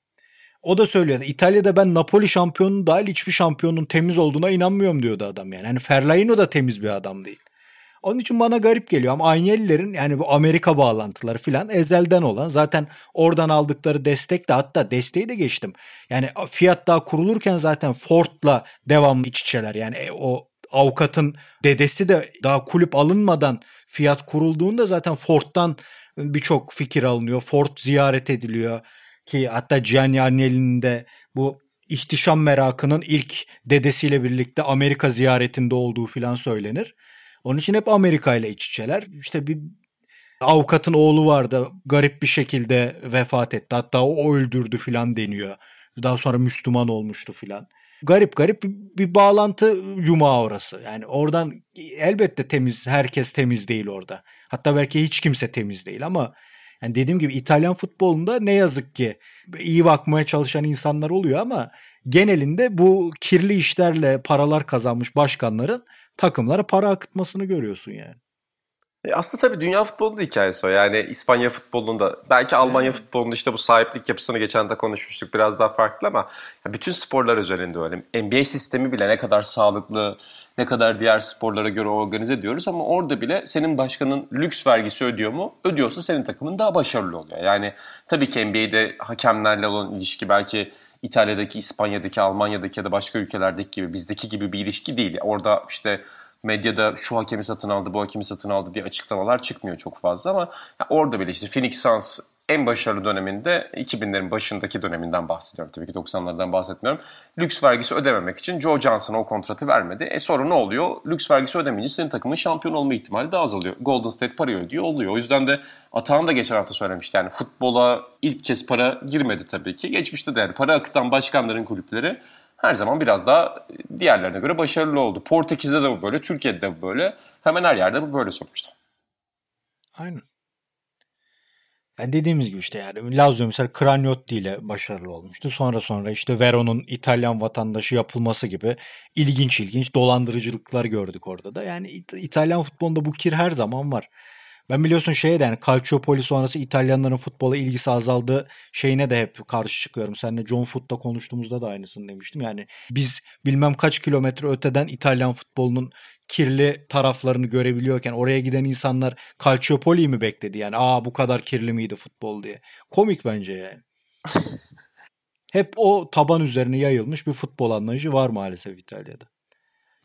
S4: O da söylüyordu. İtalya'da ben Napoli şampiyonun dahil hiçbir şampiyonun temiz olduğuna inanmıyorum diyordu adam yani. Hani Ferlaino da temiz bir adam değil. Onun için bana garip geliyor ama Agnelli'lerin yani bu Amerika bağlantıları filan ezelden olan zaten oradan aldıkları destek de hatta desteği de geçtim. Yani fiyat daha kurulurken zaten Ford'la devamlı iç içeler. Yani e, o avukatın dedesi de daha kulüp alınmadan fiyat kurulduğunda zaten Ford'dan birçok fikir alınıyor. Ford ziyaret ediliyor ki hatta Gianni Agnelli'nin de bu ihtişam merakının ilk dedesiyle birlikte Amerika ziyaretinde olduğu filan söylenir. Onun için hep Amerika ile iç içeler. İşte bir avukatın oğlu vardı garip bir şekilde vefat etti. Hatta o öldürdü filan deniyor. Daha sonra Müslüman olmuştu filan. Garip garip bir, bir bağlantı yumağı orası. Yani oradan elbette temiz, herkes temiz değil orada. Hatta belki hiç kimse temiz değil ama yani dediğim gibi İtalyan futbolunda ne yazık ki iyi bakmaya çalışan insanlar oluyor ama genelinde bu kirli işlerle paralar kazanmış başkanların takımlara para akıtmasını görüyorsun yani.
S2: E aslında tabii dünya futbolunda hikayesi o. Yani İspanya futbolunda, belki Almanya evet. futbolunda işte bu sahiplik yapısını geçen de konuşmuştuk biraz daha farklı ama bütün sporlar özelinde öyle. NBA sistemi bile ne kadar sağlıklı, ne kadar diğer sporlara göre organize ediyoruz ama orada bile senin başkanın lüks vergisi ödüyor mu? Ödüyorsa senin takımın daha başarılı oluyor. Yani tabii ki NBA'de hakemlerle olan ilişki belki İtalya'daki, İspanya'daki, Almanya'daki ya da başka ülkelerdeki gibi bizdeki gibi bir ilişki değil. Orada işte medyada şu hakemi satın aldı, bu hakemi satın aldı diye açıklamalar çıkmıyor çok fazla ama orada bile işte Phoenix Suns en başarılı döneminde 2000'lerin başındaki döneminden bahsediyorum. Tabii ki 90'lardan bahsetmiyorum. Lüks vergisi ödememek için Joe Johnson'a o kontratı vermedi. E sonra ne oluyor? Lüks vergisi ödemeyince senin takımın şampiyon olma ihtimali daha azalıyor. Golden State parayı ödüyor oluyor. O yüzden de Atahan da geçen hafta söylemişti. Yani futbola ilk kez para girmedi tabii ki. Geçmişte de yani para akıtan başkanların kulüpleri her zaman biraz daha diğerlerine göre başarılı oldu. Portekiz'de de bu böyle, Türkiye'de de bu böyle. Hemen her yerde bu böyle sonuçta.
S4: Aynen. Yani dediğimiz gibi işte yani Lazio mesela Craniotti ile başarılı olmuştu. Sonra sonra işte Veron'un İtalyan vatandaşı yapılması gibi ilginç ilginç dolandırıcılıklar gördük orada da. Yani İtalyan futbolunda bu kir her zaman var. Ben biliyorsun şeye de yani Calciopoli sonrası İtalyanların futbola ilgisi azaldı şeyine de hep karşı çıkıyorum. Seninle John Foot'ta konuştuğumuzda da aynısını demiştim. Yani biz bilmem kaç kilometre öteden İtalyan futbolunun kirli taraflarını görebiliyorken oraya giden insanlar Calciopoli mi bekledi yani aa bu kadar kirli miydi futbol diye. Komik bence yani. Hep o taban üzerine yayılmış bir futbol anlayışı var maalesef İtalya'da.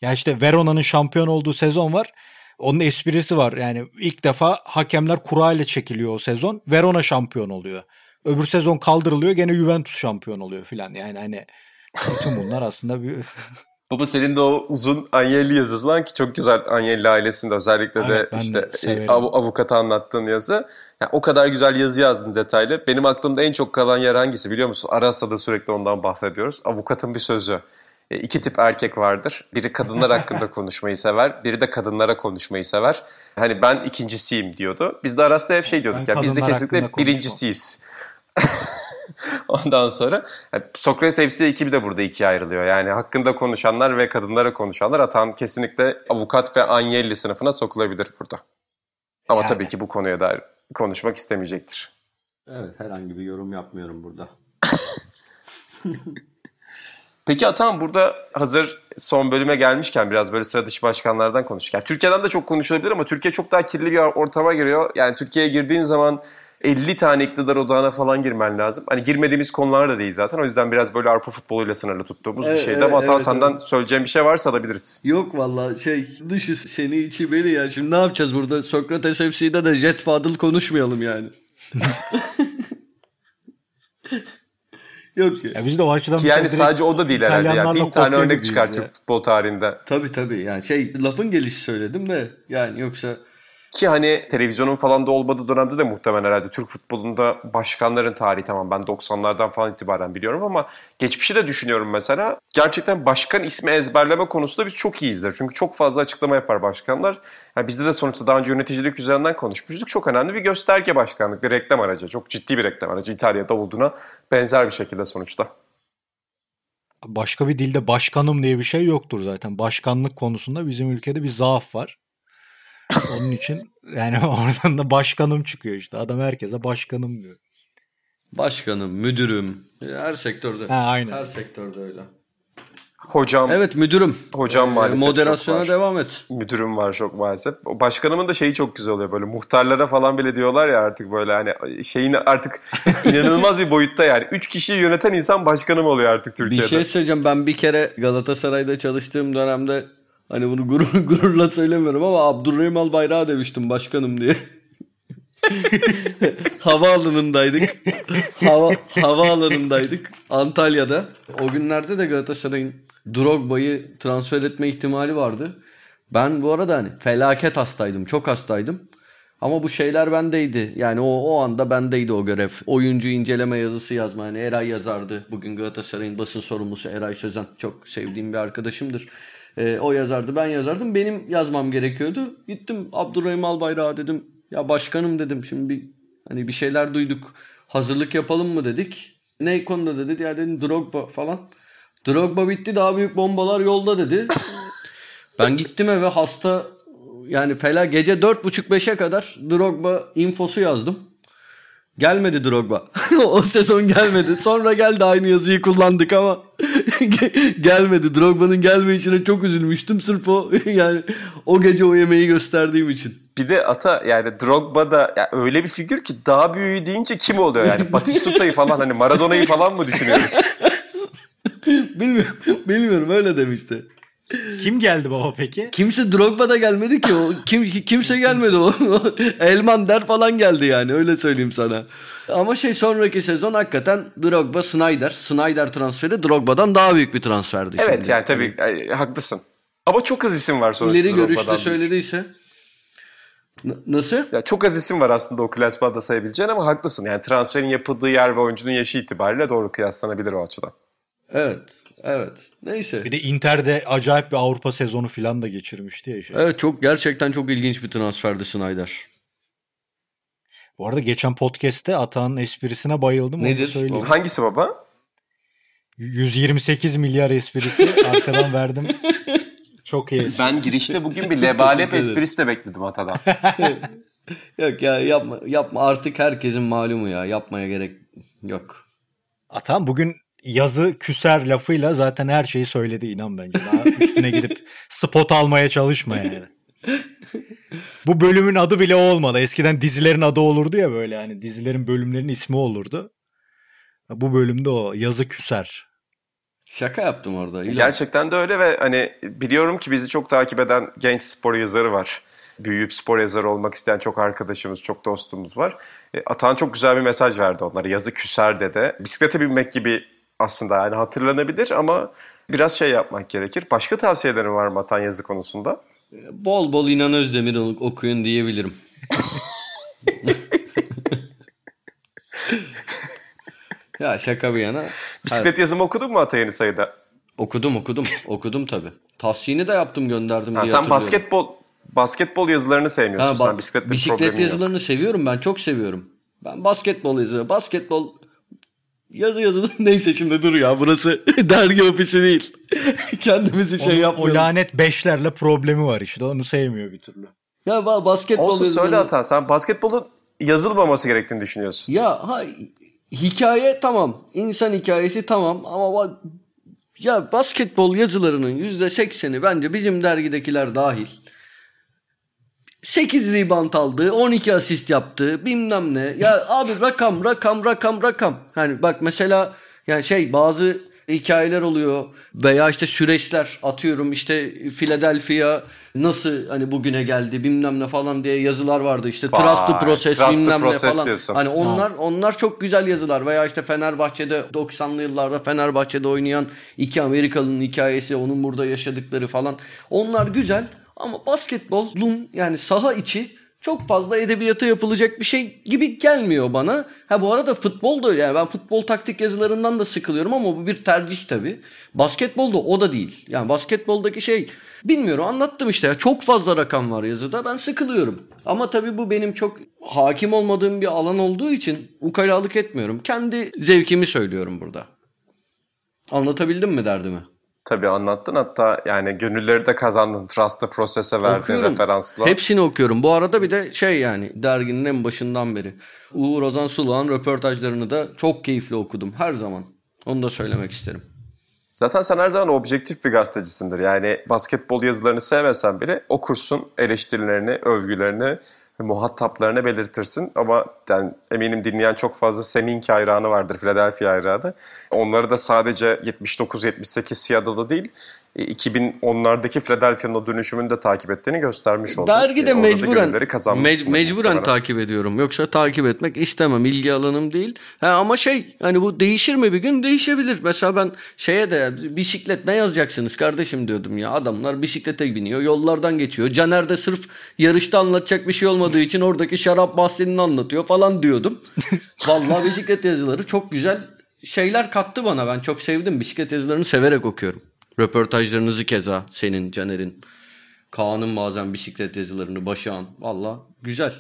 S4: Ya işte Verona'nın şampiyon olduğu sezon var. Onun esprisi var. Yani ilk defa hakemler kura ile çekiliyor o sezon. Verona şampiyon oluyor. Öbür sezon kaldırılıyor gene Juventus şampiyon oluyor filan. Yani hani bütün bunlar aslında bir
S2: Baba senin de o uzun Agnelli yazısı var ki çok güzel Agnelli ailesinde özellikle evet, de işte de av, avukata anlattığın yazı. Yani o kadar güzel yazı yazdın detaylı. Benim aklımda en çok kalan yer hangisi biliyor musun? Aras'ta da sürekli ondan bahsediyoruz. Avukatın bir sözü. E, iki tip erkek vardır. Biri kadınlar hakkında konuşmayı sever, biri de kadınlara konuşmayı sever. Hani ben ikincisiyim diyordu. Biz de Aras'ta hep şey diyorduk
S4: Ben
S2: ya biz de kesinlikle birincisiyiz. Ondan sonra yani Sokrates FC ekibi de burada ikiye ayrılıyor. Yani hakkında konuşanlar ve kadınlara konuşanlar Atan kesinlikle avukat ve Agnelli sınıfına sokulabilir burada. Ama
S4: Yani.
S2: tabii ki bu konuya dair konuşmak istemeyecektir.
S3: Evet herhangi bir yorum yapmıyorum burada.
S2: Peki Atan burada hazır son bölüme gelmişken biraz böyle sıra dışı başkanlardan konuşurken. Türkiye'den de çok konuşulabilir ama Türkiye çok daha kirli bir ortama giriyor. Yani Türkiye'ye girdiğin zaman 50 tane iktidar odağına falan girmen lazım. Hani girmediğimiz konular da değil zaten. O yüzden biraz böyle Avrupa futboluyla sınırlı tuttuğumuz bir
S3: Evet,
S2: şeydi.
S3: evet,
S2: Ama Atan
S3: evet,
S2: senden
S3: evet.
S2: söyleyeceğin bir şey varsa alabiliriz.
S3: Yok valla şey dışı seni içi beni ya. Şimdi ne yapacağız burada? Sokrates FC'de de Jet Fadıl konuşmayalım yani. Yok ya.
S4: Ya biz de o açıdan
S2: Ki yani sadece o da değil herhalde. Yani
S4: İtalyanlarla
S2: bin tane örnek çıkar
S4: ya.
S2: Türk futbol tarihinde.
S3: Tabii tabii yani şey lafın gelişi söyledim de yani yoksa
S2: Ki hani televizyonun falan da olmadığı dönemde de muhtemelen herhalde Türk futbolunda başkanların tarihi tamam ben 90'lardan falan itibaren biliyorum ama geçmişi de düşünüyorum mesela. Gerçekten başkan ismi ezberleme konusunda biz çok iyiyizdir. Çünkü çok fazla açıklama yapar başkanlar. Yani bizde de sonuçta daha önce yöneticilik üzerinden konuşmuştuk. Çok önemli bir gösterge başkanlık, bir reklam aracı. Çok ciddi bir reklam aracı İtalya'da olduğuna benzer bir şekilde sonuçta.
S4: başka bir dilde başkanım diye bir şey yoktur zaten. Başkanlık konusunda bizim ülkede bir zaaf var. Onun için yani oradan da başkanım çıkıyor işte. Adam herkese başkanım diyor.
S3: başkanım, müdürüm her sektörde.
S4: Ha, aynen.
S3: Her sektörde öyle.
S2: Hocam,
S3: Evet müdürüm.
S2: hocam
S3: Ee,
S2: maalesef
S3: Moderasyona
S2: çok var.
S3: devam et.
S2: müdürüm var çok maalesef. Başkanımın da şeyi çok güzel oluyor böyle muhtarlara falan bile diyorlar ya artık böyle hani şeyin artık inanılmaz bir boyutta yani. Üç kişiyi yöneten insan başkanım oluyor artık
S3: Bir
S2: Türkiye'de.
S3: şey söyleyeceğim. Ben bir kere Galatasaray'da çalıştığım dönemde hani bunu gurur, gururla söylemiyorum ama Abdurrahim Albayrak'a demiştim başkanım diye. Havaalanındaydık. Hava, havaalanındaydık Antalya'da. O günlerde de Galatasaray'ın Drogba'yı transfer etme ihtimali vardı. Ben bu arada hani felaket hastaydım. Çok hastaydım. Ama bu şeyler bendeydi. Yani o, o anda bendeydi o görev. Oyuncu inceleme yazısı yazma. Hani Eray yazardı. Bugün Galatasaray'ın basın sorumlusu Eray Sözen. Çok sevdiğim bir arkadaşımdır. Ee, o yazardı ben yazardım. Benim yazmam gerekiyordu. Gittim Abdurrahim Albayrak'a dedim. Ya başkanım dedim şimdi bir, hani bir şeyler duyduk. Hazırlık yapalım mı dedik. Ne konuda dedi. Ya dedim Drogba falan. Drogba bitti daha büyük bombalar yolda dedi. Ben gittim eve hasta yani fela gece 4.30-5'e kadar Drogba infosu yazdım. Gelmedi Drogba. o sezon gelmedi. Sonra geldi aynı yazıyı kullandık ama gelmedi. Drogba'nın gelmeyişine çok üzülmüştüm. Sırf o yani o gece o yemeği gösterdiğim için.
S2: Bir de Ata yani Drogba da ya öyle bir figür ki daha büyüğü deyince kim oluyor yani? Batistuta'yı falan hani Maradona'yı falan mı düşünüyoruz?
S3: Bilmiyorum, bilmiyorum öyle demişti.
S4: Kim geldi baba peki?
S3: Kimse Drogba da gelmedi ki o. Kim kimse gelmedi o. Elman der falan geldi yani öyle söyleyeyim sana. Ama şey sonraki sezon hakikaten Drogba Snyder. Snyder transferi Drogba'dan daha büyük bir transferdi.
S2: evet
S3: şimdi.
S2: yani tabii ay, haklısın. Ama çok az isim var sonuçta
S3: İleri görüşlü söylediyse. N- nasıl?
S2: Ya çok az isim var aslında o klasmanda sayabileceğin ama haklısın. Yani transferin yapıldığı yer ve oyuncunun yaşı itibariyle doğru kıyaslanabilir o açıdan.
S3: Evet. Evet. Neyse.
S4: Bir de Inter'de acayip bir Avrupa sezonu falan da geçirmişti ya. Şey.
S3: Evet çok gerçekten çok ilginç bir transferdi Snyder.
S4: Bu arada geçen podcast'te Atağan'ın esprisine bayıldım.
S3: Nedir?
S2: Hangisi baba?
S4: 128 milyar esprisi arkadan verdim. Çok iyi espri.
S2: Ben girişte bugün bir
S3: lebalep
S2: esprisi de bekledim Ata'dan.
S3: Yok ya yapma yapma artık herkesin malumu ya yapmaya gerek yok.
S4: Atan bugün yazı küser lafıyla zaten her şeyi söyledi inan bence. Daha üstüne gidip spot almaya çalışma yani. Bu bölümün adı bile o olmalı. Eskiden dizilerin adı olurdu ya böyle hani dizilerin bölümlerin ismi olurdu. Bu bölümde o yazı küser.
S3: Şaka yaptım orada. İlan.
S2: Gerçekten de öyle ve hani biliyorum ki bizi çok takip eden genç spor yazarı var. Büyüyüp spor yazarı olmak isteyen çok arkadaşımız, çok dostumuz var. E, Atan çok güzel bir mesaj verdi onlara. Yazı küser dedi. Bisiklete binmek gibi aslında yani hatırlanabilir ama biraz şey yapmak gerekir. Başka tavsiyelerin var mı Atan yazı konusunda?
S3: Bol bol İnan Özdemir okuyun diyebilirim. ya şaka bir yana.
S2: Bisiklet yazımı okudun mu Ata yeni sayıda?
S3: Okudum okudum. okudum tabii. Tahsini de yaptım gönderdim
S2: Ha,
S3: diye
S2: sen basketbol basketbol yazılarını sevmiyorsun.
S3: Ha,
S2: sen
S3: bak,
S2: bisikletle bir
S3: bisiklet
S2: problemin yok.
S3: yazılarını seviyorum ben çok seviyorum. Ben basketbol yazıyorum. Basketbol yazı yazı neyse şimdi dur ya burası dergi ofisi değil. Kendimizi şey
S4: Onun o
S3: yapmayalım.
S4: lanet beşlerle problemi var işte onu sevmiyor bir türlü.
S3: Ya ba- basketbol
S2: Olsun söyle Atan. Sen basketbolun yazılmaması gerektiğini düşünüyorsun.
S3: Ya ha, hikaye tamam. İnsan hikayesi tamam ama ya basketbol yazılarının yüzde sekseni bence bizim dergidekiler dahil. 8 rebound aldı, 12 asist yaptı, bilmem ne. Ya abi rakam, rakam, rakam, rakam. Hani bak mesela yani şey bazı hikayeler oluyor veya işte süreçler atıyorum işte Philadelphia nasıl hani bugüne geldi bilmem ne falan diye yazılar vardı işte
S2: Vay,
S3: trust the process
S2: trust the
S3: bilmem ne
S2: process
S3: falan.
S2: diyorsun.
S3: Hani onlar onlar çok güzel yazılar veya işte Fenerbahçe'de 90'lı yıllarda Fenerbahçe'de oynayan iki Amerikalı'nın hikayesi, onun burada yaşadıkları falan. Onlar güzel ama basketbolun yani saha içi çok fazla edebiyata yapılacak bir şey gibi gelmiyor bana. Ha bu arada futbol da yani ben futbol taktik yazılarından da sıkılıyorum ama bu bir tercih tabii. Basketbolda o da değil. Yani basketboldaki şey bilmiyorum anlattım işte ya çok fazla rakam var yazıda ben sıkılıyorum. Ama tabii bu benim çok hakim olmadığım bir alan olduğu için ukalalık etmiyorum. Kendi zevkimi söylüyorum burada. Anlatabildim mi derdimi?
S2: Tabii anlattın hatta yani gönülleri de kazandın. Trust the Process'e verdiğin referansla.
S3: Hepsini okuyorum. Bu arada bir de şey yani derginin en başından beri. Uğur Ozan Suluğan röportajlarını da çok keyifli okudum her zaman. Onu da söylemek isterim.
S2: Zaten sen her zaman objektif bir gazetecisindir. Yani basketbol yazılarını sevmesen bile okursun eleştirilerini, övgülerini, muhataplarına belirtirsin. Ama yani eminim dinleyen çok fazla Seminki hayranı vardır, Philadelphia hayranı. Onları da sadece 79-78 Seattle'da değil, 2010'lardaki Philadelphia'nın o dönüşümünü de takip ettiğini göstermiş oldu.
S3: Dergi de
S2: E, orada da
S3: mecburen mec- mecburen takip ediyorum. Yoksa takip etmek istemem. İlgi alanım değil. Ha, ama şey hani bu değişir mi bir gün? Değişebilir. Mesela ben şeye de bisiklet ne yazacaksınız kardeşim diyordum ya. Adamlar bisiklete biniyor. Yollardan geçiyor. Caner de sırf yarışta anlatacak bir şey olmadığı için oradaki şarap bahsini anlatıyor falan diyordum. Vallahi bisiklet yazıları çok güzel şeyler kattı bana. Ben çok sevdim. Bisiklet yazılarını severek okuyorum. Röportajlarınızı keza senin Caner'in. Kaan'ın bazen bisiklet yazılarını Başak'ın. Valla güzel.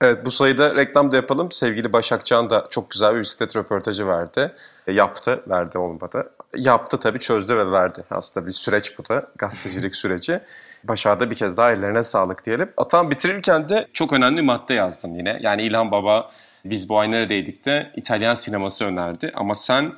S2: Evet bu sayıda reklam da yapalım. Sevgili Başak Can da çok güzel bir bisiklet röportajı verdi. E, yaptı, verdi olmadı. Yaptı tabii çözdü ve verdi. Aslında bir süreç bu da. Gazetecilik süreci. Başak'a da bir kez daha ellerine sağlık diyelim. Atan bitirirken de çok önemli bir madde yazdın yine. Yani İlhan Baba biz bu ay neredeydik de İtalyan sineması önerdi. Ama sen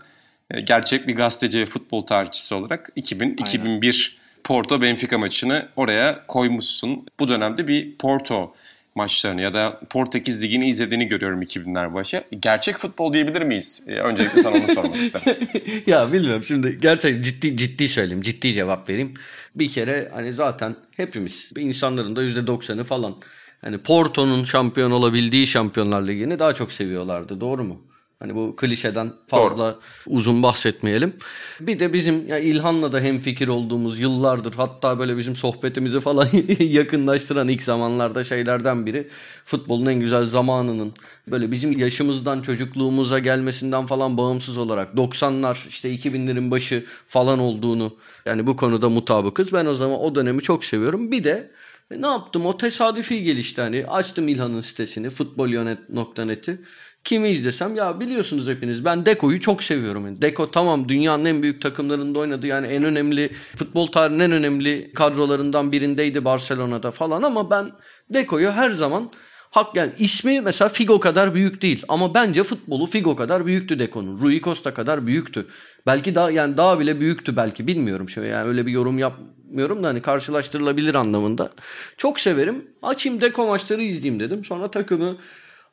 S2: gerçek bir gazeteci ve futbol tarihçisi olarak 2000-2001 Porto Benfica maçını oraya koymuşsun. Bu dönemde bir Porto maçlarını ya da Portekiz Ligi'ni izlediğini görüyorum 2000'ler başı. Gerçek futbol diyebilir miyiz? Ee, Öncelikle sana onu sormak isterim.
S3: ya bilmiyorum şimdi gerçekten ciddi ciddi söyleyeyim. Ciddi cevap vereyim. Bir kere hani zaten hepimiz insanların da %90'ı falan hani Porto'nun şampiyon olabildiği Şampiyonlar Ligi'ni daha çok seviyorlardı. Doğru mu? Hani bu klişeden fazla uzun bahsetmeyelim. Bir de bizim ya İlhan'la da hemfikir olduğumuz yıllardır hatta böyle bizim sohbetimizi falan yakınlaştıran ilk zamanlarda şeylerden biri futbolun en güzel zamanının böyle bizim yaşımızdan çocukluğumuza gelmesinden falan bağımsız olarak 90'lar işte 2000'lerin başı falan olduğunu yani bu konuda mutabıkız. Ben o zaman o dönemi çok seviyorum. Bir de ne yaptım o tesadüfi gelişti hani açtım İlhan'ın sitesini futbolyonet.net'i Kimi izlesem ya biliyorsunuz hepiniz ben Deko'yu çok seviyorum. Yani Deko tamam dünyanın en büyük takımlarında oynadı. Yani en önemli futbol tarihinin en önemli kadrolarından birindeydi Barcelona'da falan ama ben Deko'yu her zaman hak yani ismi mesela Figo kadar büyük değil ama bence futbolu Figo kadar büyüktü Deko'nun. Rui Costa kadar büyüktü. Belki daha yani daha bile büyüktü belki bilmiyorum şöyle yani öyle bir yorum yapmıyorum da hani karşılaştırılabilir anlamında. Çok severim. Açayım Deko maçları izleyeyim dedim. Sonra takımı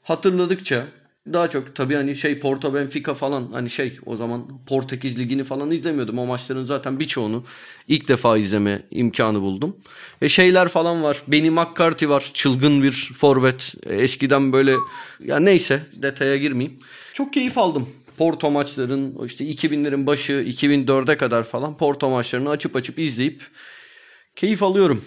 S3: hatırladıkça daha çok tabii hani şey Porto Benfica falan hani şey o zaman Portekiz Ligi'ni falan izlemiyordum. O maçların zaten birçoğunu ilk defa izleme imkanı buldum. E şeyler falan var. Benny McCarthy var. Çılgın bir forvet. E, eskiden böyle ya neyse detaya girmeyeyim. Çok keyif aldım. Porto maçların işte 2000'lerin başı 2004'e kadar falan Porto maçlarını açıp açıp izleyip keyif alıyorum.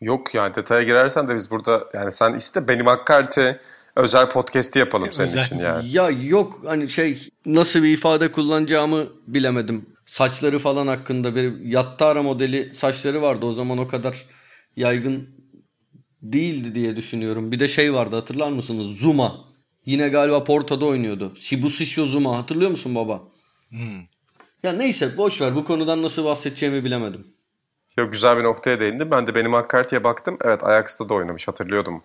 S2: Yok yani detaya girersen de biz burada yani sen iste Benny McCarthy özel podcast'i yapalım senin
S4: Özel.
S2: için yani.
S3: Ya yok hani şey nasıl bir ifade kullanacağımı bilemedim. saçları falan hakkında bir Yattara modeli saçları vardı. O zaman o kadar yaygın değildi diye düşünüyorum. Bir de şey vardı hatırlar mısınız? Zuma. Yine galiba Porto'da oynuyordu. Shibusisho Zuma hatırlıyor musun baba? Ya neyse boş ver bu konudan nasıl bahsedeceğimi bilemedim.
S2: Yok güzel bir noktaya değindin. Ben de benim McCarthy'ye baktım. Evet Ajax'ta da oynamış hatırlıyordum.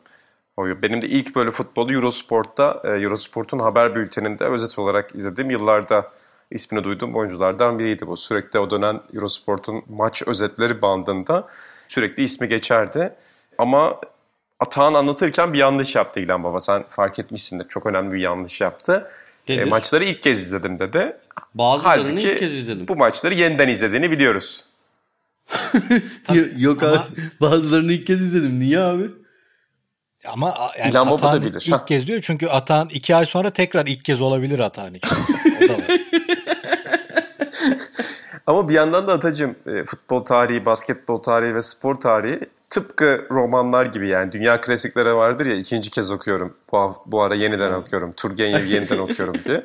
S2: O- Benim de ilk böyle futbolu Eurosport'ta, e, Eurosport'un haber bülteninde özet olarak izlediğim yıllarda ismini duyduğum oyunculardan biriydi bu. Sürekli o dönem Eurosport'un maç özetleri bandında sürekli ismi geçerdi. Ama Atahan anlatırken bir yanlış yaptı İlhan Baba. Sen fark etmişsindir. Çok önemli bir yanlış yaptı. E, maçları ilk kez izledim dedi.
S3: Bazılarını
S2: Halbuki
S3: ilk kez izledim.
S2: bu maçları yeniden izlediğini biliyoruz.
S3: Yok abi bazılarını ilk kez izledim. Niye abi?
S4: Ama yani
S2: İlhan Baba da bilir.
S4: ilk
S2: Ha.
S4: kez diyor çünkü Atahan iki ay sonra tekrar ilk kez olabilir Atahan için.
S2: Ama bir yandan da Atacığım e, futbol tarihi, basketbol tarihi ve spor tarihi tıpkı romanlar gibi yani dünya klasikleri vardır ya ikinci kez okuyorum. Bu, bu ara yeniden okuyorum. Turgenev'i yeniden okuyorum diye.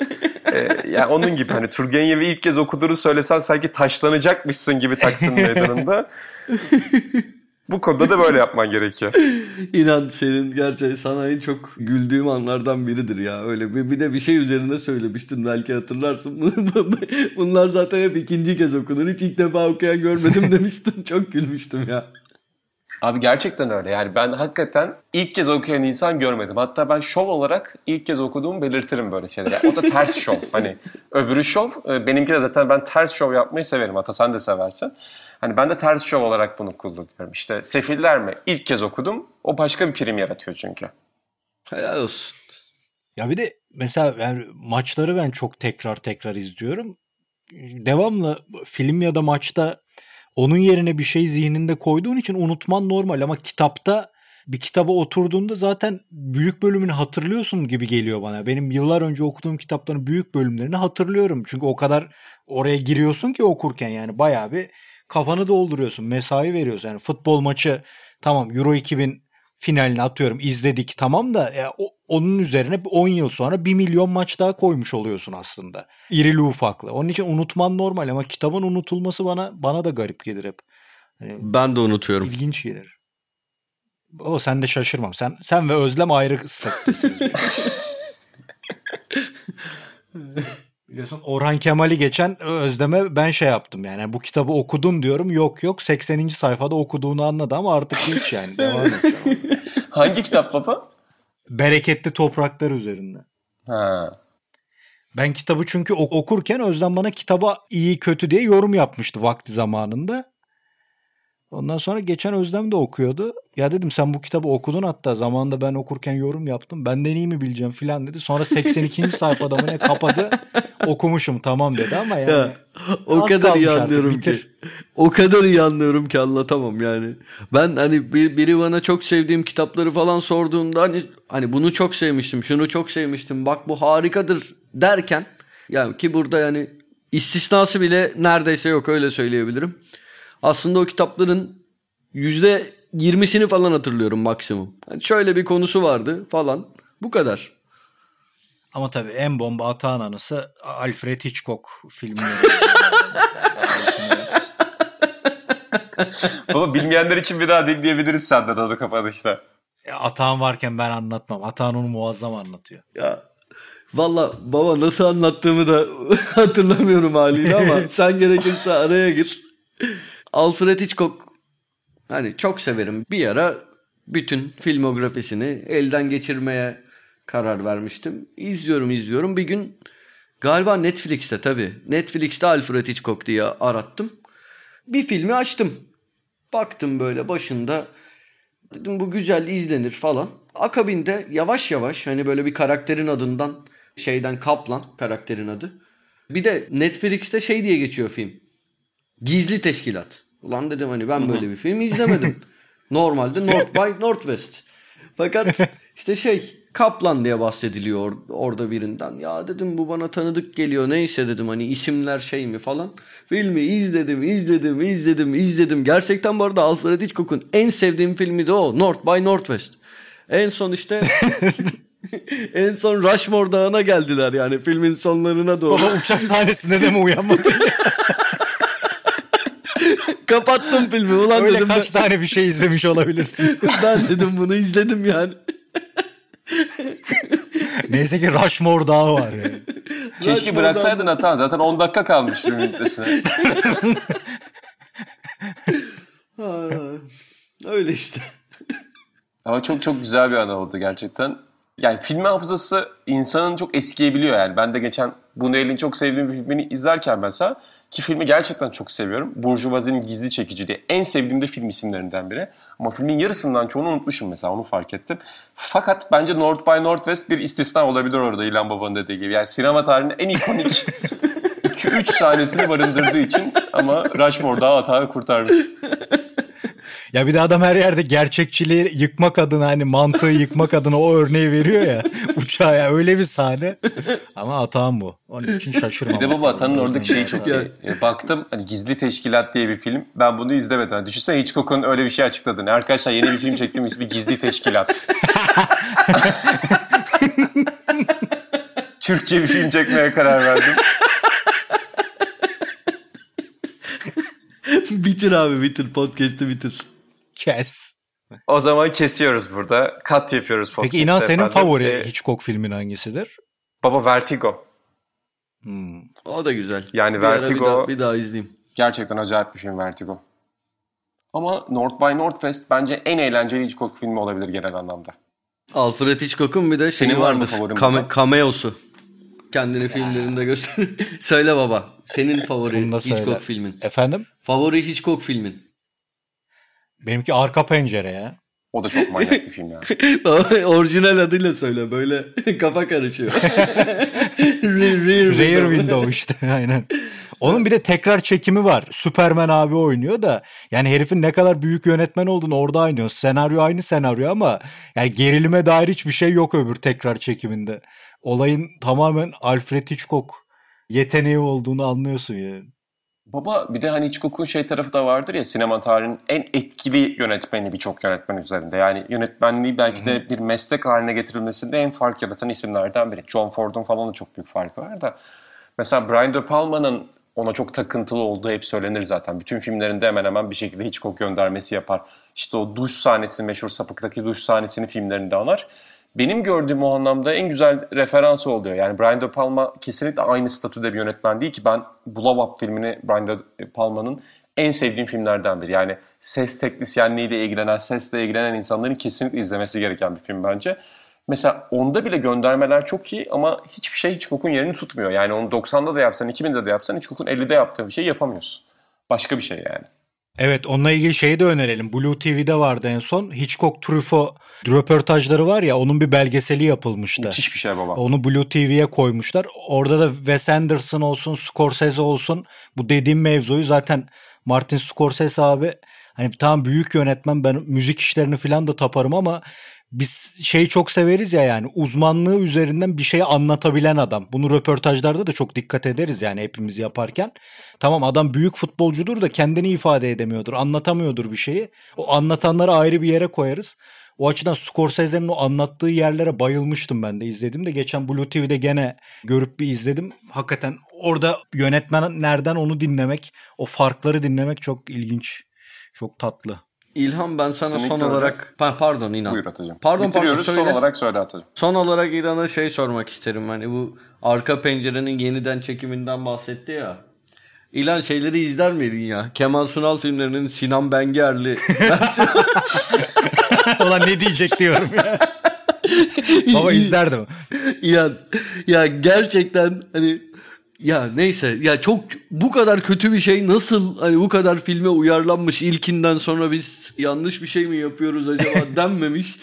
S2: E, yani onun gibi hani Turgenev'i ilk kez okuduğunu söylesen sanki taşlanacakmışsın gibi Taksim Meydanı'nda. Bu konuda da böyle yapman gerekiyor.
S3: İnan senin gerçekten sana en çok güldüğüm anlardan biridir ya. Öyle bir, bir de bir şey üzerinde söylemiştin belki hatırlarsın. Bunlar zaten hep ikinci kez okunur. Hiç ilk defa okuyan görmedim demiştin. Çok gülmüştüm ya.
S2: Abi gerçekten öyle. Yani ben hakikaten ilk kez okuyan insan görmedim. Hatta ben şov olarak ilk kez okuduğumu belirtirim böyle şeyleri. O da ters şov. Hani öbürü şov. e, Benimki de zaten ben ters şov yapmayı severim. Hatta sen de seversin. Hani ben de ters şov olarak bunu kullanıyorum. İşte Sefiller mi? İlk kez okudum. O başka bir prim yaratıyor çünkü.
S3: Helal olsun.
S4: Ya bir de mesela yani maçları ben çok tekrar tekrar izliyorum. Devamlı film ya da maçta onun yerine bir şey zihninde koyduğun için unutman normal ama kitapta bir kitaba oturduğunda zaten büyük bölümünü hatırlıyorsun gibi geliyor bana. Benim yıllar önce okuduğum kitapların büyük bölümlerini hatırlıyorum. Çünkü o kadar oraya giriyorsun ki okurken yani bayağı bir kafanı dolduruyorsun, mesai veriyorsun. Yani futbol maçı tamam Euro 2000 finalini atıyorum izledik tamam da ya, o- onun üzerine 10 yıl sonra 1 milyon maç daha koymuş oluyorsun aslında. İrili ufaklı. Onun için unutman normal ama kitabın unutulması bana bana da garip gelir hep. Hani
S3: Ben de unutuyorum.
S4: ilginç gelir. O sen de şaşırmam. Sen sen ve Özlem ayrı statüdesiniz. Biliyorsun Orhan Kemal'i geçen Özlem'e ben şey yaptım yani bu kitabı okudun diyorum yok yok 80. sayfada okuduğunu anladı ama artık hiç yani devam et.
S2: Hangi kitap baba?
S4: Bereketli topraklar üzerinde.
S2: Ha.
S4: Ben kitabı çünkü ok- okurken Özlem bana kitaba iyi kötü diye yorum yapmıştı vakti zamanında. Ondan sonra geçen Özlem de okuyordu. Ya dedim sen bu kitabı okudun hatta zamanında ben okurken yorum yaptım. Benden iyi mi bileceğim filan dedi. Sonra 82. sayfada mı ne kapadı. Okumuşum tamam dedi ama yani.
S3: Ya, o kadar iyi
S4: artık,
S3: anlıyorum ki.
S4: bitir.
S3: O kadar iyi anlıyorum ki anlatamam yani. Ben hani bir, biri bana çok sevdiğim kitapları falan sorduğunda hani hani bunu çok sevmiştim, şunu çok sevmiştim. Bak bu harikadır derken yani ki burada yani istisnası bile neredeyse yok öyle söyleyebilirim. Aslında o kitapların yüzde yirmisini falan hatırlıyorum maksimum. Hani şöyle bir konusu vardı falan. Bu kadar.
S4: Ama tabii en bomba atağın anısı Alfred Hitchcock filmleri.
S2: Baba bilmeyenler için bir daha dinleyebiliriz senden adı kapanışta.
S4: E, Atağın varken ben anlatmam. Atağın onu muazzam anlatıyor.
S3: Ya valla baba nasıl anlattığımı da hatırlamıyorum haliyle ama sen gerekirse araya gir. Alfred Hitchcock hani çok severim. Bir ara bütün filmografisini elden geçirmeye karar vermiştim. İzliyorum izliyorum. Bir gün galiba Netflix'te tabii. Netflix'te Alfred Hitchcock diye arattım. Bir filmi açtım. Baktım böyle başında Dedim bu güzel izlenir falan. Akabinde yavaş yavaş hani böyle bir karakterin adından şeyden Kaplan karakterin adı. Bir de Netflix'te şey diye geçiyor film. Gizli Teşkilat. Ulan dedim hani ben böyle bir film izlemedim. Normalde North by Northwest. Fakat işte şey Kaplan diye bahsediliyor or- orada birinden. Ya dedim bu bana tanıdık geliyor. Neyse dedim hani isimler şey mi falan. Filmi izledim, izledim, izledim, izledim. Gerçekten bu arada Alfred Hitchcock'un en sevdiğim filmi de o. North by Northwest. En son işte en son Rushmore Dağı'na geldiler yani filmin sonlarına doğru.
S4: Baba uçak sahnesinde de mi uyanmadın?
S3: Kapattım filmi. Ulan
S4: Öyle
S3: dedim
S4: kaç
S3: ben,
S4: tane bir şey izlemiş olabilirsin.
S3: ben dedim bunu izledim yani.
S4: Neyse ki Rushmore Dağı var yani.
S2: Keşke bıraksaydın Atan. Zaten 10 dakika kalmış filmin bitmesine.
S3: Ha, Öyle işte.
S2: Ama çok çok güzel bir ana oldu gerçekten. Yani film hafızası insanın çok eskiyebiliyor yani. Ben de geçen Bunel'in çok sevdiğim bir filmini izlerken mesela ki filmi gerçekten çok seviyorum. Burjuvazi'nin gizli çekiciliği en sevdiğim de film isimlerinden biri. Ama filmin yarısından çoğunu unutmuşum mesela onu fark ettim. Fakat bence North by Northwest bir istisna olabilir orada İlhan Baba'nın dediği gibi. Yani sinema tarihinin en ikonik 2-3 sahnesini barındırdığı için ama Rushmore daha hatağı kurtarmış.
S4: Ya bir de adam her yerde gerçekçiliği yıkmak adına hani mantığı yıkmak adına o örneği veriyor ya uçağa ya öyle bir sahne. Ama hatam bu. Onun için şaşırmam.
S2: Bir de baba Atan'ın oradaki şeyi çok iyi. Baktım hani Gizli Teşkilat diye bir film. Ben bunu izlemedim. Yani düşünsene Hitchcock'un öyle bir şey açıkladığını. Arkadaşlar yeni bir film çektim ismi Gizli Teşkilat. Türkçe bir film çekmeye karar verdim.
S3: bitir abi bitir. Podcast'ı bitir.
S4: Kes.
S2: O zaman kesiyoruz burada. Kat yapıyoruz podcast'te
S4: Peki inan senin favori
S2: E,
S4: Hitchcock filmin hangisidir?
S2: baba Vertigo.
S4: Hmm.
S3: O da güzel.
S2: Yani
S3: Bir
S2: Vertigo-
S3: Bir daha, bir daha izleyeyim.
S2: Gerçekten acayip bir film Vertigo. Ama North by Northwest bence en eğlenceli Hitchcock filmi olabilir genel anlamda.
S3: Alfred Hitchcock'un bir de şeyi
S2: Senin mı
S3: vardır.
S2: favorin
S3: Kame- cameo'su. Kendini filmlerinde göster. Söyle baba. Senin favori
S4: da söyle.
S3: Hitchcock filmin.
S4: Efendim?
S3: Favori Hitchcock filmin.
S4: Benimki arka pencere ya.
S2: O da çok manyak bir film ya.
S3: Orijinal adıyla söyle. Böyle kafa karışıyor. Rear, rear
S4: Rear Window işte aynen. Onun bir de tekrar çekimi var. Superman abi oynuyor da yani herifin ne kadar büyük yönetmen olduğunu orada oynuyor. Senaryo aynı senaryo ama yani gerilime dair hiçbir şey yok öbür tekrar çekiminde. Olayın tamamen Alfred Hitchcock yeteneği olduğunu anlıyorsun yani.
S2: Baba bir de hani Hitchcock'un şey tarafı da vardır ya sinema tarihinin en etkili yönetmeni birçok yönetmen üzerinde. Yani yönetmenliği belki de bir meslek haline getirilmesinde en fark yaratan isimlerden biri. John Ford'un falan da çok büyük farkı var da. Mesela Brian De Palma'nın ona çok takıntılı olduğu hep söylenir zaten. Bütün filmlerinde hemen hemen bir şekilde Hitchcock göndermesi yapar. İşte o duş sahnesi, meşhur sapıktaki duş sahnesini filmlerinde anar. Benim gördüğüm o anlamda en güzel referans oluyor. Yani Brian De Palma kesinlikle aynı statüde bir yönetmen değil ki ben Blow Up filmini Brian De Palma'nın en sevdiğim filmlerden biri. Yani ses teknisyenliğiyle ilgilenen, sesle ilgilenen insanların kesinlikle izlemesi gereken bir film bence. Mesela onda bile göndermeler çok iyi ama hiçbir şey Hitchcock'un yerini tutmuyor. Yani onu 90'da da yapsan, 2000'de de yapsan Hitchcock'un 50'de yaptığı bir şey yapamıyorsun. Başka bir şey yani.
S4: Evet onunla ilgili şeyi de önerelim. Blue TV'de vardı en son. Hitchcock Truffaut röportajları var ya onun bir belgeseli yapılmıştı.
S2: Müthiş bir şey baba.
S4: Onu Blue TV'ye koymuşlar. Orada da Wes Anderson olsun, Scorsese olsun bu dediğim mevzuyu zaten Martin Scorsese abi hani tam büyük yönetmen ben müzik işlerini falan da taparım ama biz şeyi çok severiz ya yani uzmanlığı üzerinden bir şey anlatabilen adam. Bunu röportajlarda da çok dikkat ederiz yani hepimiz yaparken. Tamam adam büyük futbolcudur da kendini ifade edemiyordur, anlatamıyordur bir şeyi. O anlatanları ayrı bir yere koyarız. O açıdan Scorsese'nin o anlattığı yerlere bayılmıştım ben de izledim de geçen Blue TV'de gene görüp bir izledim. Hakikaten orada yönetmen nereden onu dinlemek, o farkları dinlemek çok ilginç, çok tatlı.
S3: İlhan ben sana
S2: Kesinlikle
S3: son
S2: öyle.
S3: olarak Pa- pardon İnan.
S2: Buyur Atacığım.
S3: Pardon
S2: Bitiriyoruz.
S3: pardon
S2: Son
S3: söyle.
S2: olarak söyle Atacığım.
S3: Son olarak İlhan'a şey sormak isterim. Hani bu arka pencerenin yeniden çekiminden bahsetti ya. İlan şeyleri izler miydin ya? Kemal Sunal filmlerinin Sinan Bengerli.
S4: Ulan ne diyecek diyorum ya. Baba izlerdim.
S3: İlan ya gerçekten hani ya neyse ya çok bu kadar kötü bir şey nasıl hani bu kadar filme uyarlanmış ilkinden sonra biz yanlış bir şey mi yapıyoruz acaba denmemiş.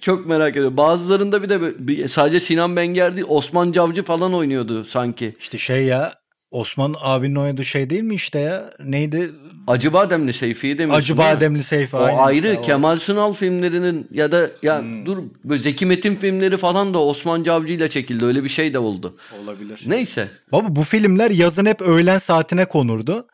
S3: Çok merak ediyorum. Bazılarında bir de bir- sadece Sinan Benger değil Osman Cavcı falan oynuyordu sanki.
S4: İşte şey ya Osman abinin oynadığı şey değil mi işte ya? Neydi?
S3: Acı Bademli Seyfi'yi demiyorsun
S4: Acı? Bademli Seyfi.
S3: O ayrı
S4: işte.
S3: Kemal Sunal filmlerinin ya da ya
S2: Hmm.
S3: dur Zeki Metin filmleri falan da Osman Cavcı ile çekildi. Öyle bir şey de oldu.
S4: Olabilir.
S3: Neyse.
S4: Baba bu filmler yazın hep öğlen saatine konurdu.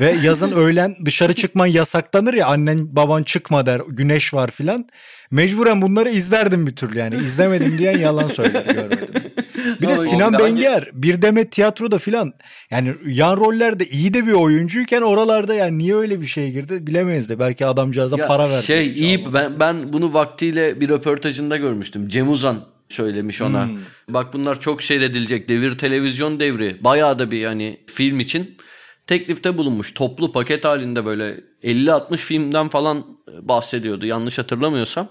S4: Ve yazın öğlen dışarı çıkman yasaklanır ya annen baban çıkma der güneş var filan. Mecburen bunları izlerdim bir türlü yani. İzlemedim diyen yalan söyler görmedim. Bir de Sinan
S2: de
S4: Benger bir demet tiyatroda filan yani yan rollerde iyi de bir oyuncuyken oralarda yani niye öyle bir şey girdi bilemeyiz de belki adamcağıza
S3: Ya
S4: para verdi.
S3: Şey iyi ben ben bunu vaktiyle bir röportajında görmüştüm. Cem Uzan söylemiş ona.
S4: Hmm.
S3: Bak bunlar çok seyredilecek devir televizyon devri. Bayağı da bir hani film için teklifte bulunmuş. Toplu paket halinde böyle 50-60 filmden falan bahsediyordu yanlış hatırlamıyorsam.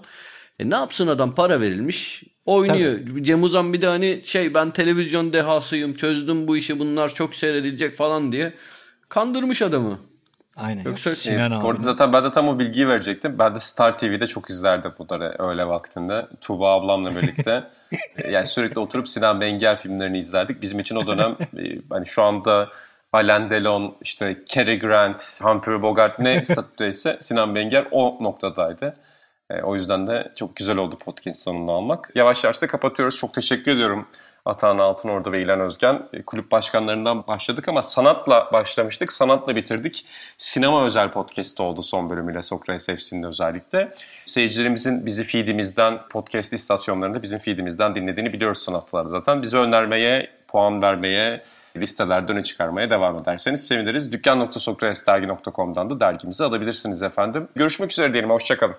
S3: E ne yapsın adam para verilmiş oynuyor. Cem Uzan bir de hani şey ben televizyon dehasıyım çözdüm bu işi bunlar çok seyredilecek falan diye kandırmış adamı.
S4: Aynen.
S3: Yoksa-
S4: Sinan
S2: Ee,
S4: abi.
S2: bu arada zaten ben de tam o bilgiyi verecektim. Ben de Star TV'de çok izlerdim bunları öğle vaktinde. Tuğba ablamla birlikte. Yani sürekli oturup Sinan Benger filmlerini izlerdik. Bizim için o dönem e, hani şu anda Alain Delon, işte Cary Grant, Humphrey Bogart ne statüdeyse Sinan Benger o noktadaydı. E, o yüzden de çok güzel oldu podcast sonunda almak. Yavaş yavaş da kapatıyoruz. Çok teşekkür ediyorum Atahan Altınordu ve İlhan Özgen. E, Kulüp başkanlarından başladık ama sanatla başlamıştık. Sanatla bitirdik. Sinema özel podcast oldu son bölümüyle Sokrates FC'nin özellikle. Seyircilerimizin bizi feedimizden, podcast istasyonlarında bizim feedimizden dinlediğini biliyoruz sanatlar zaten. Bizi önermeye, puan vermeye, listelerde öne çıkarmaya devam ederseniz seviniriz. Dükkan.sokratesdergi.com'dan da dergimizi alabilirsiniz efendim. Görüşmek üzere diyelim. Hoşçakalın.